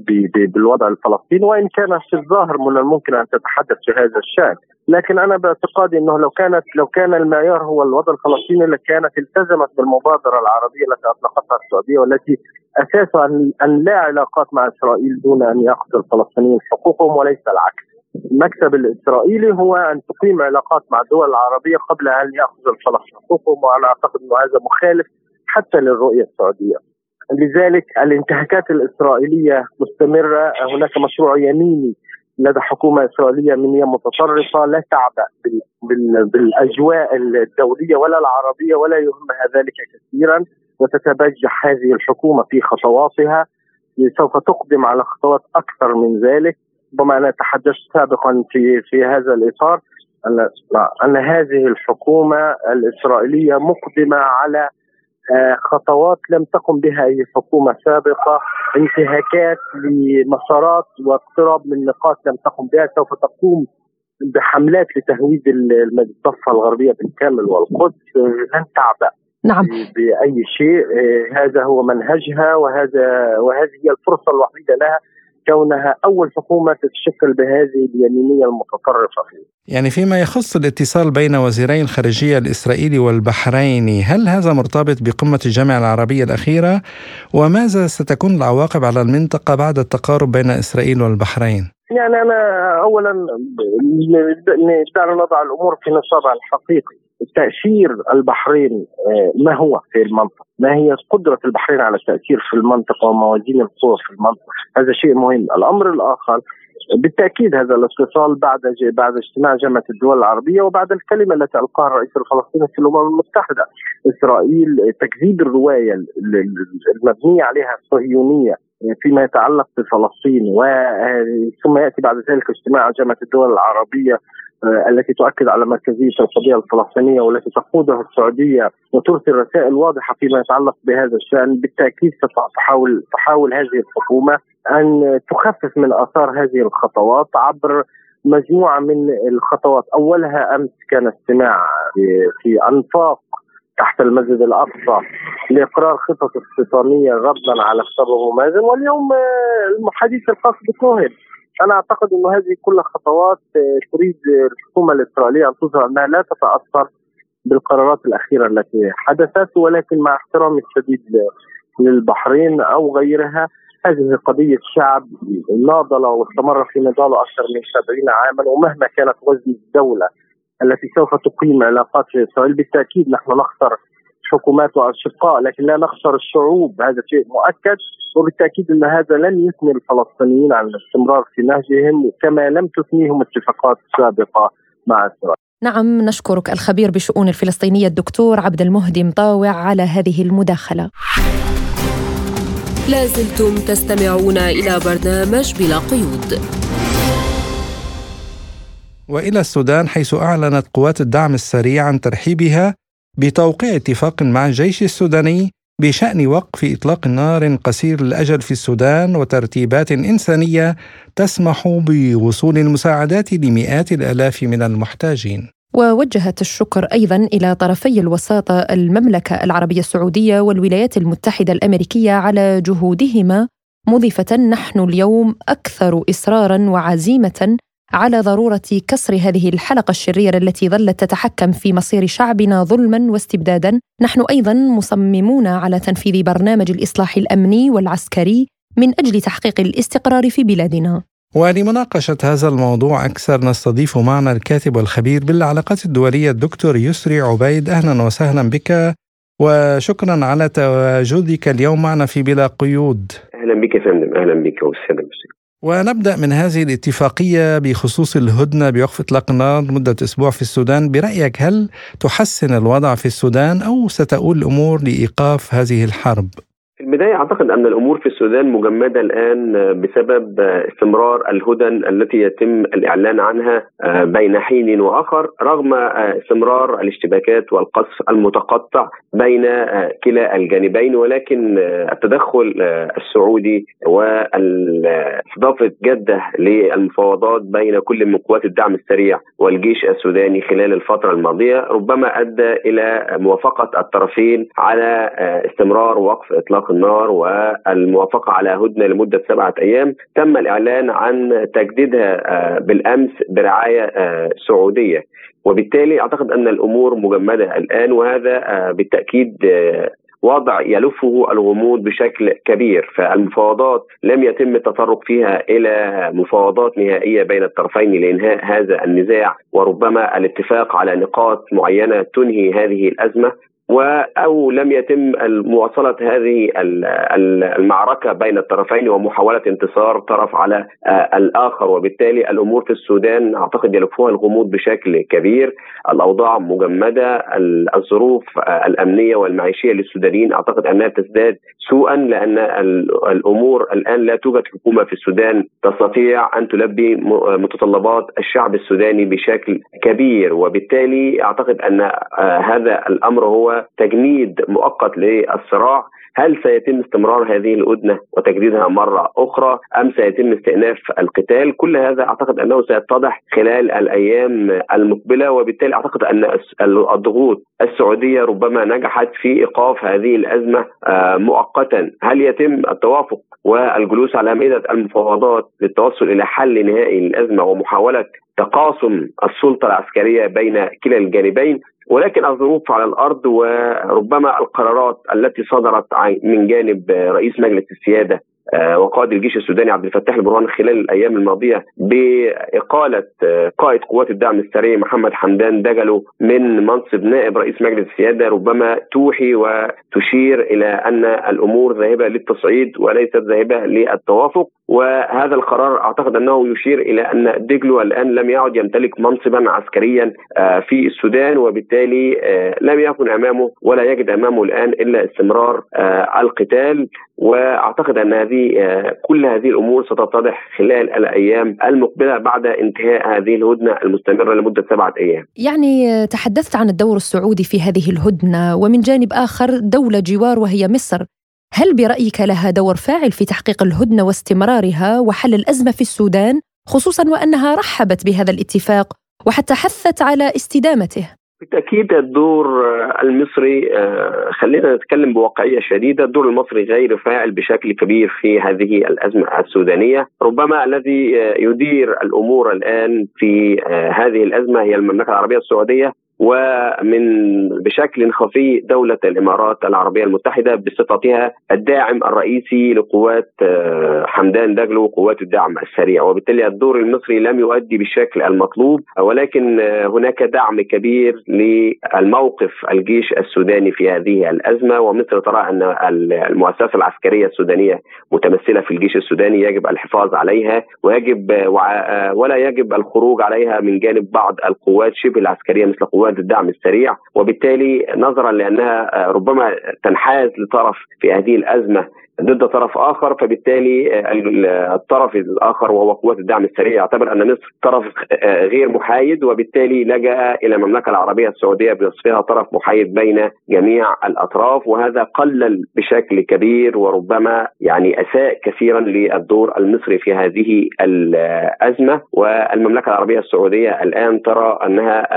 بالوضع الفلسطيني وإن كان في الظاهر من الممكن أن تتحدث في هذا الشأن لكن أنا باعتقادي إنه لو كانت لو كان المعيار هو الوضع الفلسطيني لكانت التزمت بالمبادرة العربية التي أطلقتها السعودية والتي أساسها ان لا علاقات مع إسرائيل دون أن ياخذ الفلسطينيين حقوقهم وليس العكس. المكسب الإسرائيلي هو أن تقيم علاقات مع الدول العربية قبل أن يأخذ الفلسطينيين حقوقهم وأنا أعتقد إنه هذا مخالف حتى للرؤية السعودية. لذلك الانتهاكات الإسرائيلية مستمرة. هناك مشروع يميني لدى حكومة إسرائيلية منيه متطرفة لا تعبأ بالأجواء الدولية ولا العربية ولا يهمها ذلك كثيرا. وتتبجح هذه الحكومة في خطواتها. سوف تقدم على خطوات أكثر من ذلك. ربما أنا تحدثت سابقا في في هذا الإطار أن أن هذه الحكومة الإسرائيلية مقدمة على آه، خطوات لم تقم بها أي حكومة سابقة انتهاكات لمسارات واقتراب من نقاط لم تقم بها سوف تقوم بحملات لتهويد الضفه الغربية بالكامل والقدس لن تعبأ نعم. بأي شيء آه، هذا هو منهجها وهذا وهذه هي الفرصة الوحيدة لها كونها أول حكومة تتشكل بهذه اليمينية المتطرفة فيه. يعني فيما يخص الاتصال بين وزيري الخارجية الإسرائيلي والبحريني هل هذا مرتبط بقمة الجامعة العربية الأخيرة وماذا ستكون العواقب على المنطقة بعد التقارب بين إسرائيل والبحرين؟ يعني أنا أولا دعنا نضع الأمور في نصابها الحقيقي تاثير البحرين آه، ما هو في المنطقة؟ ما هي قدرة البحرين على التأثير في المنطقة وموازين القوى في المنطقة؟ هذا شيء مهم، الأمر الآخر بالتأكيد هذا الاتصال بعد بعد اجتماع جامعة الدول العربية وبعد الكلمة التي ألقاها الرئيس الفلسطيني في الأمم المتحدة إسرائيل تكذيب الرواية المبنية عليها الصهيونية فيما يتعلق بفلسطين ثم يأتي بعد ذلك اجتماع جامعة الدول العربية آه، التي تؤكد على مركزية القضية الفلسطينية والتي تقودها السعودية وترسل رسائل واضحه فيما يتعلق بهذا الشأن. بالتأكيد ستحاول تحاول هذه الحكومة أن تخفف من آثار هذه الخطوات عبر مجموعة من الخطوات. أولها أمس كان استماع في أنفاق تحت المسجد الأقصى لإقرار خطط استيطانية ردا على خطابه مازن واليوم الحديث الخاص بكوهن. أنا أعتقد إنه هذه كلها خطوات تريد الحكومة الإسرائيلية أن تظهر أنها لا تتأثر بالقرارات الأخيرة التي حدثت ولكن مع احترامي الشديد للبحرين أو غيرها هذه قضية شعب ناضل واستمر في نضاله أكثر من 70 عاما ومهما كانت وزن الدولة. التي سوف تقيم علاقات في إسرائيل. بالتأكيد نحن نخسر حكومات وأشقاء لكن لا نخسر الشعوب. هذا شيء مؤكد. وبالتأكيد أن هذا لن يثني الفلسطينيين عن الاستمرار في نهجهم كما لم تثنيهم اتفاقات سابقة مع إسرائيل. نعم نشكرك الخبير بشؤون الفلسطينية الدكتور عبد المهدي مطاوع على هذه المداخلة. لازلتم تستمعون إلى برنامج بلا قيود. وإلى السودان حيث أعلنت قوات الدعم السريع عن ترحيبها بتوقيع اتفاق مع الجيش السوداني بشأن وقف إطلاق نار قصير الاجل في السودان وترتيبات إنسانية تسمح بوصول المساعدات لمئات الآلاف من المحتاجين. ووجهت الشكر أيضا إلى طرفي الوساطة المملكة العربية السعودية والولايات المتحدة الأمريكية على جهودهما مضيفة نحن اليوم أكثر إصرارا وعزيمة على ضرورة كسر هذه الحلقة الشريرة التي ظلت تتحكم في مصير شعبنا ظلما واستبدادا. نحن أيضا مصممون على تنفيذ برنامج الإصلاح الأمني والعسكري من أجل تحقيق الاستقرار في بلادنا. ولمناقشة هذا الموضوع أكثر نستضيف معنا الكاتب والخبير بالعلاقات الدولية الدكتور يسري عبيد. أهلا وسهلا بك وشكرا على تواجدك اليوم معنا في بلا قيود. أهلا بك يا فندم أهلا بك وسهلا ونبدأ من هذه الاتفاقية بخصوص الهدنة بوقف إطلاق النار مدة أسبوع في السودان برأيك هل تحسن الوضع في السودان أو ستؤول الأمور لإيقاف هذه الحرب؟ في البداية أعتقد أن الأمور في السودان مجمدة الآن بسبب استمرار الهدن التي يتم الإعلان عنها بين حين وآخر رغم استمرار الاشتباكات والقصف المتقطع بين كلا الجانبين ولكن التدخل السعودي واستضافة جدة للمفاوضات بين كل من قوات الدعم السريع والجيش السوداني خلال الفترة الماضية ربما أدى إلى موافقة الطرفين على استمرار وقف إطلاق النار والموافقة على هدنة لمدة سبعة أيام تم الإعلان عن تجديدها بالأمس برعاية سعودية. وبالتالي أعتقد أن الأمور مجمدة الآن وهذا بالتأكيد وضع يلفه الغموض بشكل كبير. فالمفاوضات لم يتم التطرق فيها إلى مفاوضات نهائية بين الطرفين لإنهاء هذا النزاع وربما الاتفاق على نقاط معينة تنهي هذه الأزمة. أو لم يتم مواصلة هذه المعركة بين الطرفين ومحاولة انتصار طرف على الآخر. وبالتالي الأمور في السودان أعتقد يلفها الغموض بشكل كبير. الأوضاع مجمدة الظروف الأمنية والمعيشية للسودانيين أعتقد أنها تزداد سوءا لأن الأمور الآن لا توجد حكومة في السودان تستطيع أن تلبي متطلبات الشعب السوداني بشكل كبير. وبالتالي أعتقد أن هذا الأمر هو تجنيد مؤقت للصراع. هل سيتم استمرار هذه الهدنه وتجديدها مرة أخرى أم سيتم استئناف القتال؟ كل هذا أعتقد أنه سيتضح خلال الأيام المقبلة وبالتالي أعتقد أن الضغوط السعودية ربما نجحت في إيقاف هذه الأزمة مؤقتا، هل يتم التوافق والجلوس على مائده المفاوضات للتوصل إلى حل نهائي للأزمة ومحاولة تقاسم السلطة العسكرية بين كلا الجانبين؟ ولكن الظروف على الأرض وربما القرارات التي صدرت من جانب رئيس مجلس السيادة وقائد الجيش السوداني عبد الفتاح البرهان خلال الأيام الماضية بإقالة قائد قوات الدعم السريع محمد حمدان دجلو من منصب نائب رئيس مجلس السيادة ربما توحي وتشير إلى أن الأمور ذاهبة للتصعيد وليست ذاهبة للتوافق. وهذا القرار أعتقد أنه يشير إلى أن دجلو الآن لم يعد يمتلك منصبا عسكريا في السودان وبالتالي لم يكن أمامه ولا يجد أمامه الآن إلا استمرار القتال. وأعتقد أن هذه كل هذه الأمور ستتضح خلال الأيام المقبلة بعد انتهاء هذه الهدنة المستمرة لمدة سبعة أيام. يعني تحدثت عن الدور السعودي في هذه الهدنة ومن جانب آخر دولة جوار وهي مصر. هل برأيك لها دور فاعل في تحقيق الهدنة واستمرارها وحل الأزمة في السودان خصوصا وأنها رحبت بهذا الاتفاق وحتى حثت على استدامته بالتأكيد الدور المصري آه، خلينا نتكلم بواقعية شديدة، الدور المصري غير فاعل بشكل كبير في هذه الأزمة السودانية، ربما الذي آه، يدير الأمور الآن في آه، هذه الأزمة هي المملكة العربية السعودية. ومن بشكل خفي دولة الإمارات العربية المتحدة بصفتها الداعم الرئيسي لقوات آه، حمدان دجلو وقوات الدعم السريع. وبالتالي الدور المصري لم يؤدي بالشكل المطلوب ولكن آه، هناك دعم كبير للموقف الجيش السوداني في هذه الأزمة. ومصر ترى أن المؤسسة العسكرية السودانية متمثلة في الجيش السوداني يجب الحفاظ عليها ويجب آه، ولا يجب الخروج عليها من جانب بعض القوات شبه العسكرية مثل قوات قوات الدعم السريع وبالتالي نظرا لأنها ربما تنحاز لطرف في هذه الأزمة ضد طرف آخر فبالتالي الطرف الآخر وهو قوات الدعم السريع. يعتبر أن مصر طرف غير محايد وبالتالي لجأ إلى المملكة العربية السعودية بوصفها طرف محايد بين جميع الأطراف وهذا قلل بشكل كبير وربما يعني أساء كثيرا للدور المصري في هذه الأزمة. والمملكة العربية السعودية الآن ترى أنها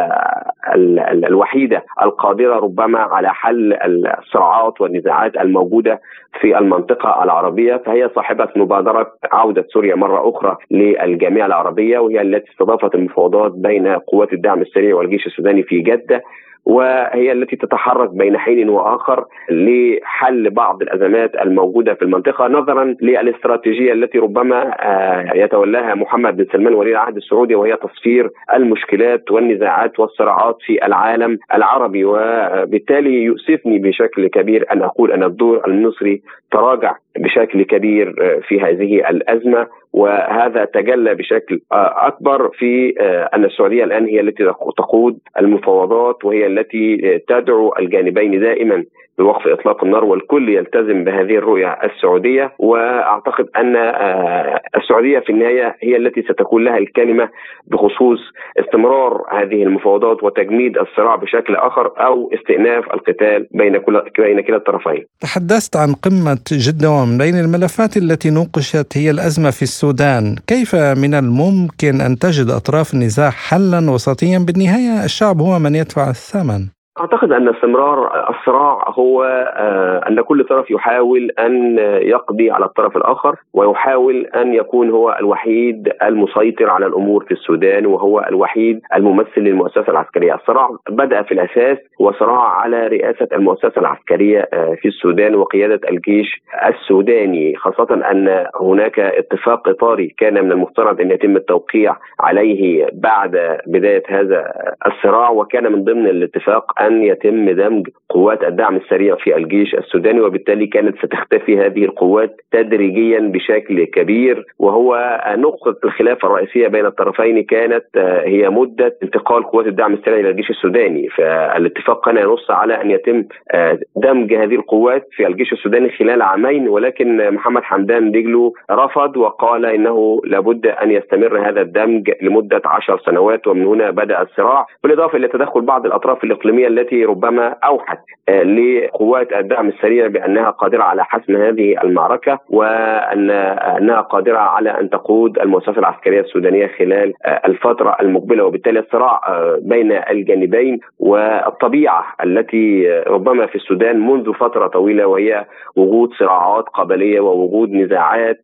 الوحيدة القادرة ربما على حل الصراعات والنزاعات الموجودة في المنطقة. العربية فهي صاحبة مبادرة عودة سوريا مرة أخرى للجامعه العربية وهي التي استضافت المفاوضات بين قوات الدعم السريع والجيش السوداني في جدة. وهي التي تتحرك بين حين وآخر لحل بعض الأزمات الموجودة في المنطقة نظرا للاستراتيجية التي ربما آه، يتولاها محمد بن سلمان ولي العهد السعودي وهي تصفير المشكلات والنزاعات والصراعات في العالم العربي. وبالتالي يؤسفني بشكل كبير أن أقول أن الدور المصري تراجع بشكل كبير آه، في هذه الأزمة وهذا تجلى بشكل آه، أكبر في آه، أن السعودية الآن هي التي تقود المفاوضات وهي التي تدعو الجانبين دائما بوقف إطلاق النار والكل يلتزم بهذه الرؤية السعودية وأعتقد أن آه، السعودية في النهاية هي التي ستكون لها الكلمة بخصوص استمرار هذه المفاوضات وتجميد الصراع بشكل آخر أو استئناف القتال بين كل بين كلا الطرفين. تحدثت عن قمة جده ومن بين الملفات التي نوقشت هي الأزمة في السودان، كيف من الممكن أن تجد أطراف النزاع حلا وسطيا بالنهاية الشعب هو من يدفع الثمن؟ أعتقد أن استمرار الصراع هو آه، أن كل طرف يحاول أن يقضي على الطرف الآخر ويحاول أن يكون هو الوحيد المسيطر على الأمور في السودان وهو الوحيد الممثل للمؤسسة العسكرية، الصراع بدأ في الأساس هو صراع على رئاسة المؤسسة العسكرية آه، في السودان وقيادة الجيش السوداني خاصة أن هناك اتفاق إطاري كان من المفترض أن يتم التوقيع عليه بعد بداية هذا الصراع وكان من ضمن الاتفاق أن يتم دمج قوات الدعم السريع في الجيش السوداني وبالتالي كانت ستختفي هذه القوات تدريجيا بشكل كبير. وهو نقطة الخلاف الرئيسية بين الطرفين كانت آه، هي مدة انتقال قوات الدعم السريع إلى الجيش السوداني. فالاتفاق كان ينص على أن يتم آه، دمج هذه القوات في الجيش السوداني خلال عامين. ولكن محمد حمدان دقلو رفض وقال إنه لابد أن يستمر هذا الدمج لمدة عشر سنوات ومن هنا بدأ الصراع. بالإضافة إلى تدخل بعض الأطراف الإقليمية التي ربما أوحت آه، لقوات الدعم السريع بأنها قادرة على حسم هذه المعركة وأن أنها قادرة على أن تقود المؤسسه العسكرية السودانية خلال آه، الفترة المقبلة. وبالتالي الصراع آه، بين الجانبين والطبيعة التي ربما في السودان منذ فترة طويلة وهي وجود صراعات قبليه ووجود نزاعات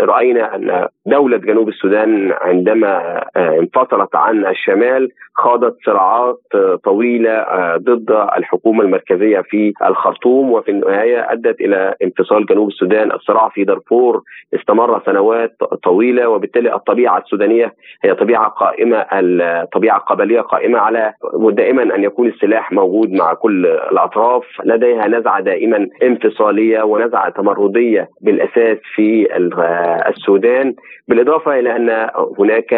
رأينا أن دولة جنوب السودان عندما انفصلت عن الشمال خاضت صراعات طويلة ضد الحكومة المركزية في الخرطوم وفي النهاية أدت إلى انفصال جنوب السودان، الصراع في دارفور استمر سنوات طويلة وبالتالي الطبيعة السودانية هي طبيعة قائمة الطبيعة القبلية قائمة على دائما أن يكون السلاح موجود مع كل الأطراف، لديها نزعة دائما انفصالية ونزعة تمردية بالأساس في السودان، بالإضافة إلى أن هناك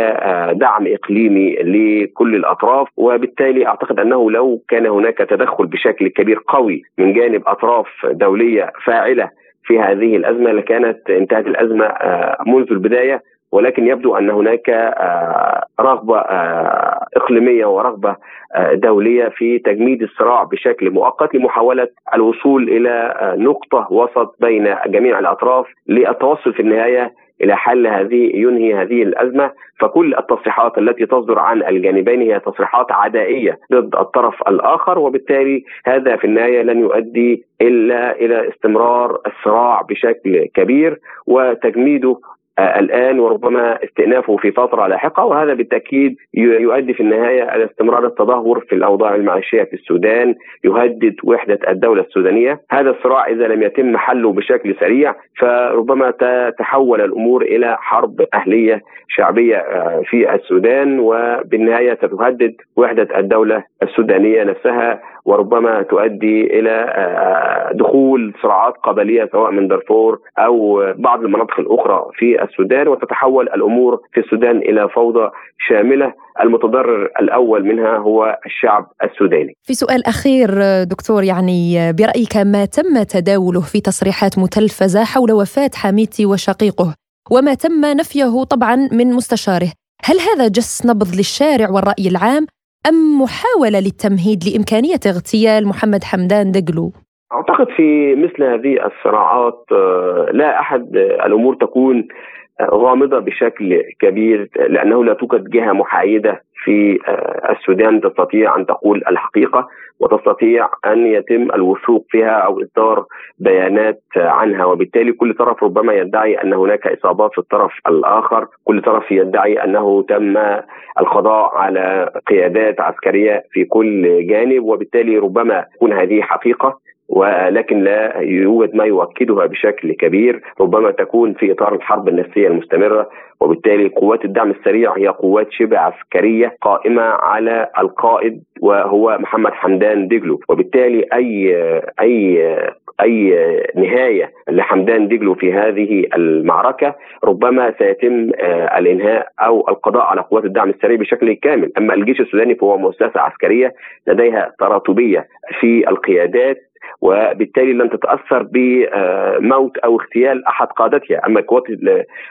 دعم إقليمي لكل الأطراف وبالتالي أعتقد أنه لو كان هناك تدخل بشكل كبير قوي من جانب أطراف دولية فاعلة في هذه الأزمة لكانت انتهت الأزمة آه، منذ البداية ولكن يبدو أن هناك آه، رغبة آه، إقليمية ورغبة دولية في تجميد الصراع بشكل مؤقت لمحاولة الوصول إلى نقطة وسط بين جميع الأطراف للتوصل في النهاية إلى حل هذه ينهي هذه الأزمة. فكل التصريحات التي تصدر عن الجانبين هي تصريحات عدائية ضد الطرف الآخر وبالتالي هذا في النهاية لن يؤدي إلا إلى استمرار الصراع بشكل كبير وتجميده الآن وربما استئنافه في فترة لاحقة وهذا بالتأكيد يؤدي في النهاية إلى استمرار التدهور في الأوضاع المعيشية في السودان يهدد وحدة الدولة السودانية. هذا الصراع إذا لم يتم حله بشكل سريع فربما تتحول الأمور إلى حرب أهلية شعبية آه، في السودان وبالنهاية ستهدد وحدة الدولة السودانية نفسها. وربما تؤدي إلى آه، دخول صراعات قبلية سواء من دارفور أو بعض المناطق الأخرى في السودان وتتحول الأمور في السودان إلى فوضى شاملة. المتضرر الأول منها هو الشعب السوداني. في سؤال أخير دكتور يعني برأيك ما تم تداوله في تصريحات متلفزة حول وفاة حميتي وشقيقه؟ وما تم نفيه طبعا من مستشاره، هل هذا جس نبض للشارع والرأي العام؟ أم محاولة للتمهيد لإمكانية اغتيال محمد حمدان دقلو؟ أعتقد في مثل هذه الصراعات آه، لا أحد الأمور تكون غامضة بشكل كبير لأنه لا توجد جهة محايدة في آه، السودان تستطيع أن تقول الحقيقة وتستطيع أن يتم الوثوق فيها أو إصدار بيانات عنها. وبالتالي كل طرف ربما يدعي أن هناك إصابات في الطرف الآخر، كل طرف يدعي أنه تم القضاء على قيادات عسكرية في كل جانب. وبالتالي ربما تكون هذه حقيقة. ولكن لا يوجد ما يؤكدها بشكل كبير ربما تكون في إطار الحرب النفسية المستمرة وبالتالي قوات الدعم السريع هي قوات شبه عسكرية قائمة على القائد وهو محمد حمدان دجلو وبالتالي أي أي أي نهاية لحمدان دجلو في هذه المعركة ربما سيتم آه، الإنهاء أو القضاء على قوات الدعم السريع بشكل كامل، أما الجيش السوداني فهو مؤسسة عسكرية لديها تراتبية في القيادات وبالتالي لن تتأثر بموت أو اغتيال أحد قادتها، أما قوات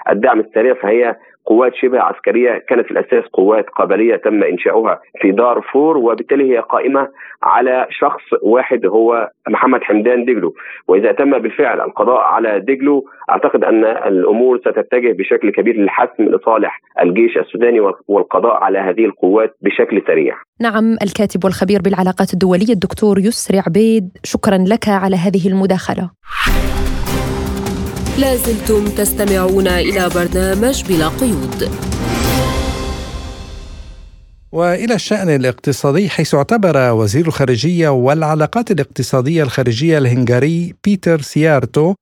الدعم السريع فهي قوات شبه عسكرية كانت في الأساس قوات قبليه تم إنشاؤها في دارفور وبالتالي هي قائمة على شخص واحد هو محمد حمدان دجلو وإذا تم بالفعل القضاء على دجلو أعتقد أن الأمور ستتجه بشكل كبير للحسم لصالح الجيش السوداني والقضاء على هذه القوات بشكل سريع. نعم الكاتب والخبير بالعلاقات الدولية الدكتور يسري عبيد شكرا لك على هذه المداخلة. لازلتم تستمعون إلى برنامج بلا قيود وإلى الشأن الاقتصادي حيث اعتبر وزير الخارجية والعلاقات الاقتصادية الخارجية الهنغاري بيتر سيارتو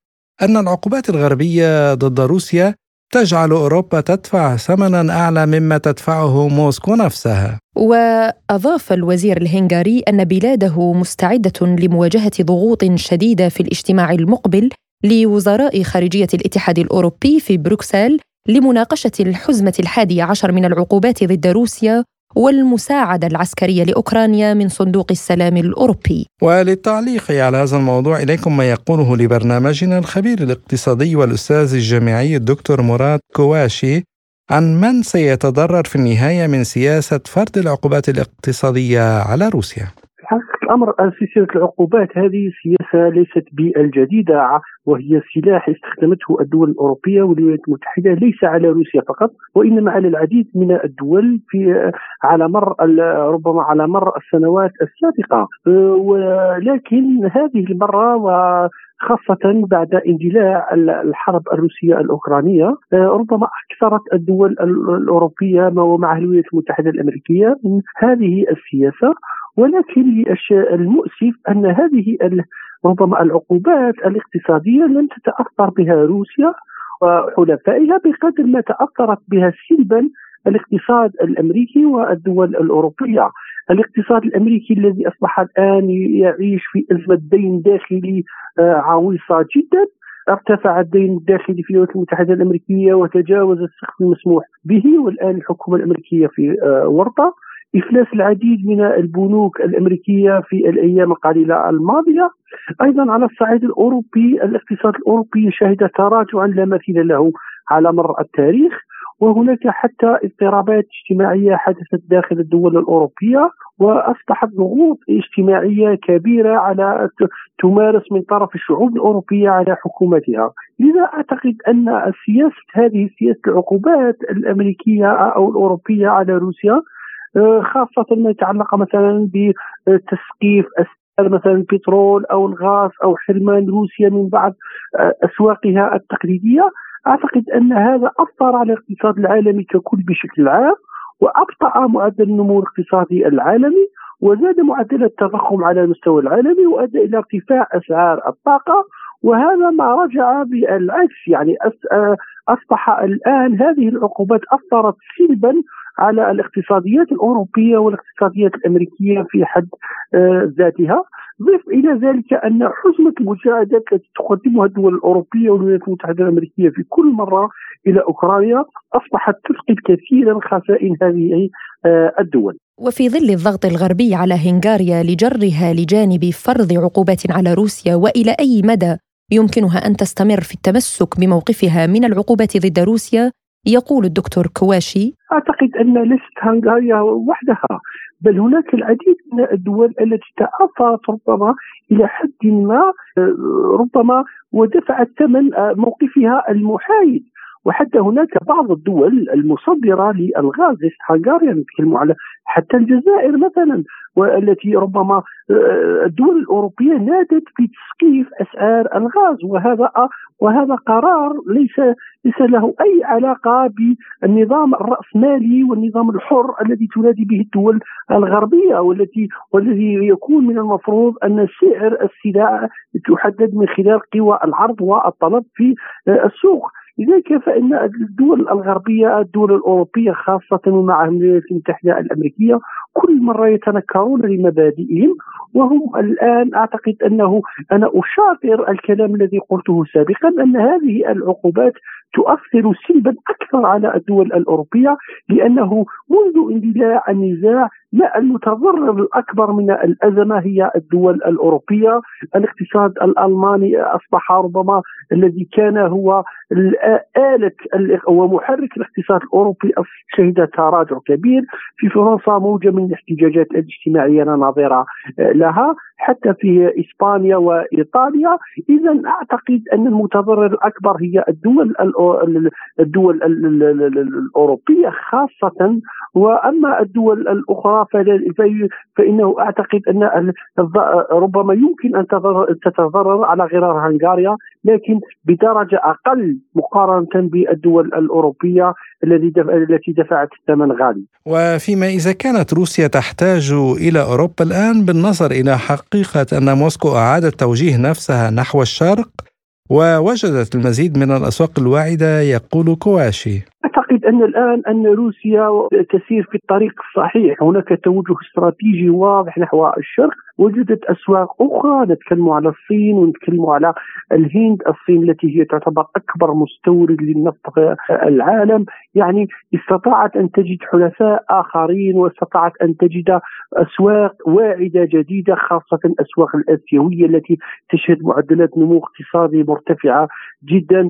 أن العقوبات الغربية ضد روسيا تجعل أوروبا تدفع ثمنا أعلى مما تدفعه موسكو نفسها. وأضاف الوزير الهنغاري أن بلاده مستعدة لمواجهة ضغوط شديدة في الاجتماع المقبل لوزراء خارجية الاتحاد الأوروبي في بروكسل لمناقشة الحزمة الحادية عشر من العقوبات ضد روسيا والمساعدة العسكرية لأوكرانيا من صندوق السلام الأوروبي. وللتعليق على هذا الموضوع إليكم ما يقوله لبرنامجنا الخبير الاقتصادي والأستاذ الجامعي الدكتور مراد كواشي عن من سيتضرر في النهاية من سياسة فرض العقوبات الاقتصادية على روسيا. الأمر سلسلة العقوبات هذه سياسة ليست بالجديدة وهي سلاح استخدمته الدول الأوروبية والولايات المتحدة ليس على روسيا فقط وإنما على العديد من الدول في على مر ربما على مر السنوات السابقة. ولكن هذه المرة خاصة بعد اندلاع الحرب الروسية الأوكرانية ربما أكثرت الدول الأوروبية ومعها الولايات المتحدة الأمريكية من هذه السياسة. ولكن المؤسف أن هذه ربما العقوبات الاقتصادية لم تتأثر بها روسيا وحلفائها بقدر ما تأثرت بها سلبا الاقتصاد الأمريكي والدول الأوروبية. الاقتصاد الأمريكي الذي أصبح الآن يعيش في أزمة دين داخلي آه، عويصة جدا ارتفع الدين الداخلي في الولايات المتحدة الأمريكية وتجاوز السقف المسموح به والآن الحكومة الأمريكية في آه، ورطه افلاس العديد من البنوك الأمريكية في الأيام القليلة الماضية. أيضا على الصعيد الأوروبي الاقتصاد الأوروبي شهد تراجعا لا مثيل له على مر التاريخ وهناك حتى اضطرابات اجتماعية حدثت داخل الدول الأوروبية وأصبحت ضغوط اجتماعية كبيرة على تمارس من طرف الشعوب الأوروبية على حكومتها، لذا أعتقد أن سياسة هذه سياسة العقوبات الأمريكية أو الأوروبية على روسيا خاصة ما يتعلق مثلا بتسقيف مثلا البترول أو الغاز أو حرمان روسيا من بعض آه، أسواقها التقليدية. أعتقد أن هذا أثر على الاقتصاد العالمي ككل بشكل عام وأبطأ معدل النمو الاقتصادي العالمي وزاد معدل التضخم على المستوى العالمي وأدى إلى ارتفاع أسعار الطاقة. وهذا ما رجع بالعكس يعني آه، أصبح الآن هذه العقوبات أثرت سلبا على الاقتصاديات الأوروبية والاقتصاديات الأمريكية في حد آه، ذاتها ضف إلى ذلك أن حزمة المساعدات التي تقدمها الدول الأوروبية والولايات المتحدة الأمريكية في كل مرة إلى أوكرانيا أصبحت تفقد كثيرا خسائر هذه آه، الدول. وفي ظل الضغط الغربي على هنغاريا لجرها لجانب فرض عقوبات على روسيا وإلى أي مدى يمكنها أن تستمر في التمسك بموقفها من العقوبات ضد روسيا يقول الدكتور كواشي. أعتقد أن ليست هنغاريا وحدها بل هناك العديد من الدول التي تأثرت ربما إلى حد ما ربما ودفعت ثمن موقفها المحايد. وحتى هناك بعض الدول المصدرة للغاز هنغاريا نتكلم على حتى الجزائر مثلا والتي ربما آه، الدول الأوروبية نادت في تسقيف أسعار ألغاز وهذا وهذا قرار ليس ليس له أي علاقة بالنظام الرأسمالي والنظام الحر الذي تنادي به الدول الغربية والتي والذي يكون من المفروض أن سعر السلع تحدد من خلال قوى العرض والطلب في آه، السوق. لذلك فإن الدول الغربية الدول الأوروبية خاصة ومع الولايات المتحدة الأمريكية كل مرة يتنكرون لمبادئهم وهم الآن أعتقد أنه أنا أشاطر الكلام الذي قلته سابقا أن هذه العقوبات تؤثر سلبا أكثر على الدول الأوروبية لأنه منذ اندلاع النزاع ما المتضرر الأكبر من الأزمة هي الدول الأوروبية. الاقتصاد الألماني أصبح ربما الذي كان هو آلة ومحرك الاقتصاد الأوروبي شهد تراجع كبير. في فرنسا موجة من الاحتجاجات الاجتماعية ناظرة لها حتى في إسبانيا وإيطاليا. اذا أعتقد أن المتضرر الأكبر هي الدول الدول الأوروبية خاصة وأما الدول الأخرى فإنه أعتقد أن ربما يمكن أن تتضرر على غرار هنغاريا لكن بدرجة أقل مقارنة بالدول الأوروبية التي دفعت الثمن غالي. وفيما إذا كانت روسيا تحتاج إلى أوروبا الآن بالنظر إلى حقيقة أن موسكو أعادت توجيه نفسها نحو الشرق ووجدت المزيد من الأسواق الواعدة يقول كواشي. أعتقد أن الآن أن روسيا تسير في الطريق الصحيح، هناك توجه استراتيجي واضح نحو الشرق. وجدت أسواق أخرى. نتكلم على الصين ونتكلم على الهند. الصين التي هي تعتبر أكبر مستورد للنفط العالم. يعني استطاعت أن تجد حلفاء آخرين واستطاعت أن تجد أسواق واعدة جديدة خاصة الأسواق الآسيوية التي تشهد معدلات نمو اقتصادي مرتفعة جدا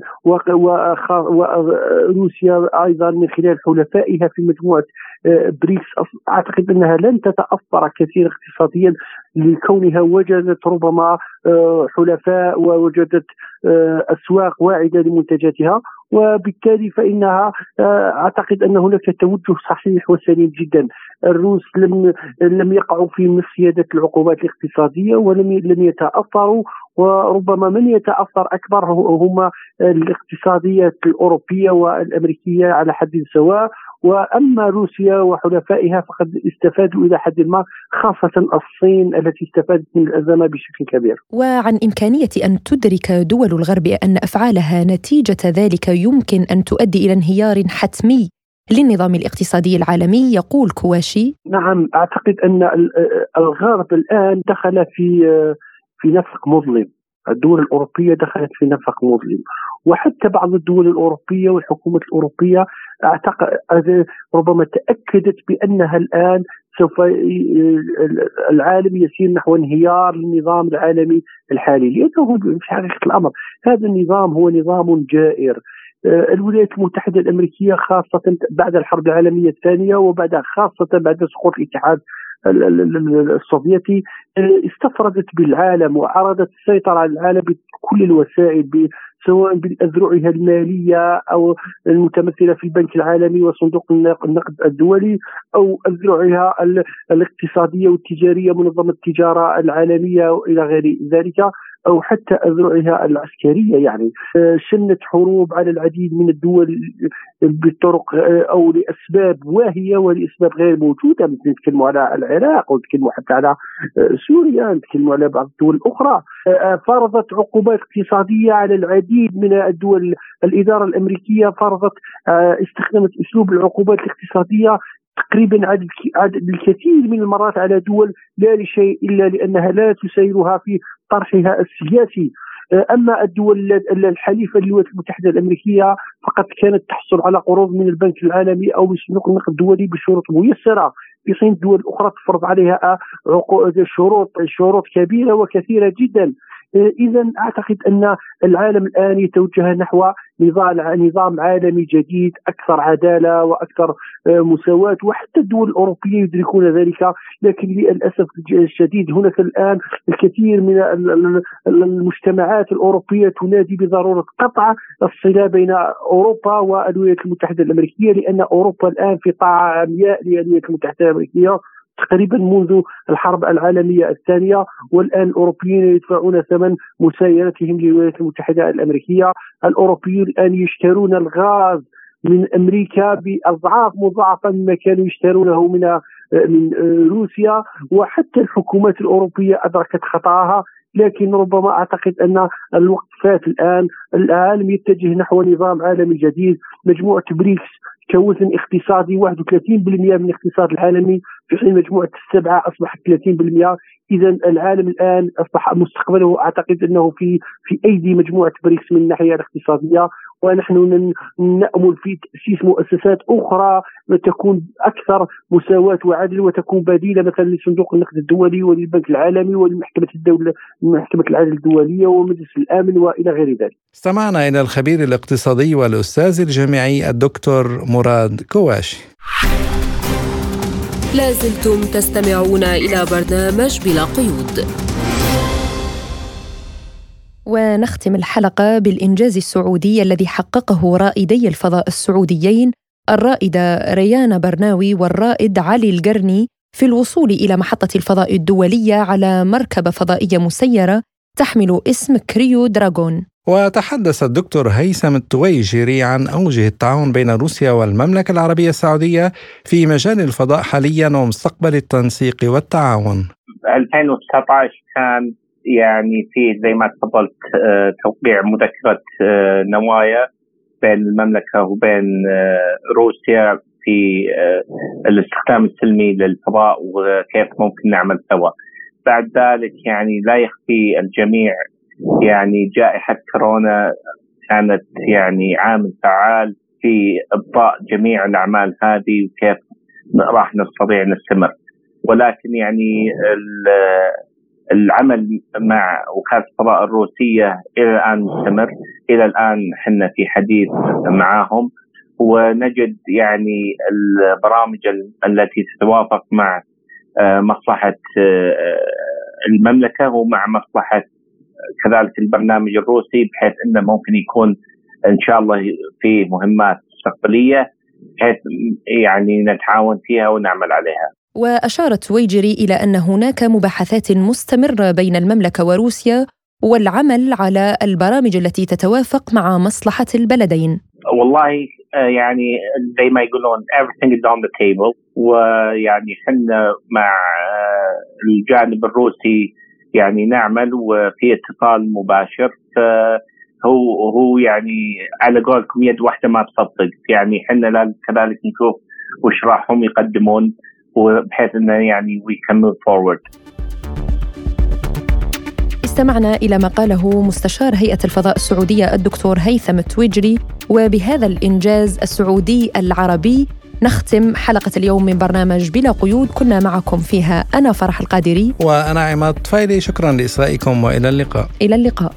وروسيا أيضا من خلال حلفائها في مجموعة آه، بريكس. أعتقد أنها لن تتأثر كثيرا اقتصاديا لكونها وجدت ربما آه، حلفاء ووجدت آه، أسواق واعدة لمنتجاتها. وبالتالي فإنها أعتقد أن هناك توجه صحيح وسليم جدا. الروس لم لم يقعوا في مصيدة العقوبات الاقتصادية ولم لم يتأثروا. وربما من يتأثر أكبر هم الاقتصاديات الأوروبية والأمريكية على حد سواء وأما روسيا وحلفائها فقد استفادوا إلى حد ما خاصة الصين التي استفادت من الأزمة بشكل كبير. وعن إمكانية أن تدرك دول الغرب أن أفعالها نتيجة ذلك يمكن أن تؤدي إلى انهيار حتمي للنظام الاقتصادي العالمي يقول كواشي نعم أعتقد أن الغرب الآن دخل في في نفق مظلم. الدول الأوروبية دخلت في نفق مظلم. وحتى بعض الدول الأوروبية والحكومات الأوروبية أعتقد ربما تأكدت بأنها الآن سوف العالم يسير نحو انهيار النظام العالمي الحالي. لأنه في حقيقة الأمر هذا النظام هو نظام جائر. الولايات المتحدة الأمريكية خاصة بعد الحرب العالمية الثانية وبعد خاصة بعد سقوط الاتحاد السوفيتي استفردت بالعالم وأرادت السيطرة على العالم بكل الوسائل سواء بالأذرعها المالية أو المتمثلة في البنك العالمي وصندوق النقد الدولي أو أذرعها الاقتصادية والتجارية منظمة التجارة العالمية وإلى غير ذلك. أو حتى أذرعها العسكرية يعني آه، شنت حروب على العديد من الدول بطرق آه، أو لأسباب واهية ولأسباب غير موجودة مثل نتكلموا على العراق ونتكلموا حتى على آه، سوريا نتكلموا على بعض الدول الأخرى. فرضت عقوبات اقتصادية على العديد من الدول الإدارة الأمريكية فرضت استخدمت أسلوب العقوبات الاقتصادية تقريبا عدد عدد الكثير من المرات على دول لا لشيء إلا لأنها لا تسيرها في طرحها السياسي. أما الدول الحليفة للولايات المتحدة الأمريكية فقد كانت تحصل على قروض من البنك العالمي أو من صندوق النقد الدولي بشروط ميسرة. في حين الدول الاخرى تفرض عليها شروط شروط كبيرة وكثيرة جدا. اذا أعتقد أن العالم الآن يتوجه نحو نظام نظام عالمي جديد أكثر عدالة وأكثر آه، مساواة وحتى الدول الأوروبية يدركون ذلك. لكن للأسف الشديد هناك الآن الكثير من المجتمعات الأوروبية تنادي بضرورة قطع الصلة بين أوروبا والولايات المتحدة الأمريكية لأن أوروبا الآن في طاعة عمياء للولايات المتحدة الأمريكية. تقريبا منذ الحرب العالمية الثانية والآن الأوروبيين يدفعون ثمن مسايرتهم للولايات المتحدة الأمريكية. الأوروبيون الآن يشترون الغاز من أمريكا بأضعاف مضاعفه مما كانوا يشترونه من من روسيا. وحتى الحكومات الأوروبية أدركت خطاها لكن ربما أعتقد أن الوقت فات الآن العالم يتجه نحو نظام عالمي جديد. مجموعة بريكس كوزن اقتصادي 31% من الاقتصاد العالمي. في حين مجموعة السبعة اصبحت 30% اذا العالم الآن أصبح مستقبله أعتقد أنه في في أيدي مجموعة بريكس من الناحية الاقتصادية ونحن نأمل في تأسيس مؤسسات أخرى تكون أكثر مساواة وعدل وتكون بديلة مثلا لصندوق النقد الدولي وللبنك العالمي ولمحكمة الدولة محكمة العدل الدولية ومجلس الأمن وإلى غير ذلك. استمعنا إلى الخبير الاقتصادي والأستاذ الجامعي الدكتور مراد كواشي. لازلتم تستمعون إلى برنامج بلا قيود. ونختم الحلقة بالإنجاز السعودي الذي حققه رائدي الفضاء السعوديين الرائدة ريانا برناوي والرائد علي القرني في الوصول إلى محطة الفضاء الدولية على مركبة فضائية مسيرة تحمل اسم كريو دراغون وتحدث الدكتور هيثم التويجري عن أوجه التعاون بين روسيا والمملكة العربية السعودية في مجال الفضاء حاليا ومستقبل التنسيق والتعاون 2019 كان يعني في زي ما تفضلت آه، توقيع مذكرة آه، نوايا بين المملكة وبين آه، روسيا في الاستخدام السلمي للفضاء وكيف ممكن نعمل سوا. بعد ذلك يعني لا يخفي الجميع يعني جائحة كورونا كانت يعني عامل فعال في ابطاء جميع الأعمال هذه وكيف راح نستطيع نستمر. ولكن يعني العمل مع وكاله الفضاء الروسية إلى الآن مستمر. إلى الآن إحنا في حديث معهم ونجد يعني البرامج التي تتوافق مع آه، مصلحة آه، المملكة ومع مصلحة كذلك البرنامج الروسي بحيث إنه ممكن يكون إن شاء الله في مهمات مستقبلية بحيث يعني نتعاون فيها ونعمل عليها. وأشارت ويجري إلى أن هناك مباحثات مستمرة بين المملكة وروسيا والعمل على البرامج التي تتوافق مع مصلحة البلدين. والله آه، يعني زي ما يقولون everything is on the table ويعني إحنا مع آه، الجانب الروسي يعني نعمل وفي اتصال مباشر هو هو يعني على قولكم يد واحدة ما تصدق. يعني إحنا كذلك نشوف وش راحهم يقدمون وبحيث إنه يعني way forward استمعنا إلى ما قاله مستشار هيئة الفضاء السعودية الدكتور هيثم التويجري وبهذا الإنجاز السعودي العربي نختم حلقة اليوم من برنامج بلا قيود. كنا معكم فيها أنا فرح القادري. وأنا عماد طفيلي. شكرا لإصغائكم وإلى اللقاء. إلى اللقاء.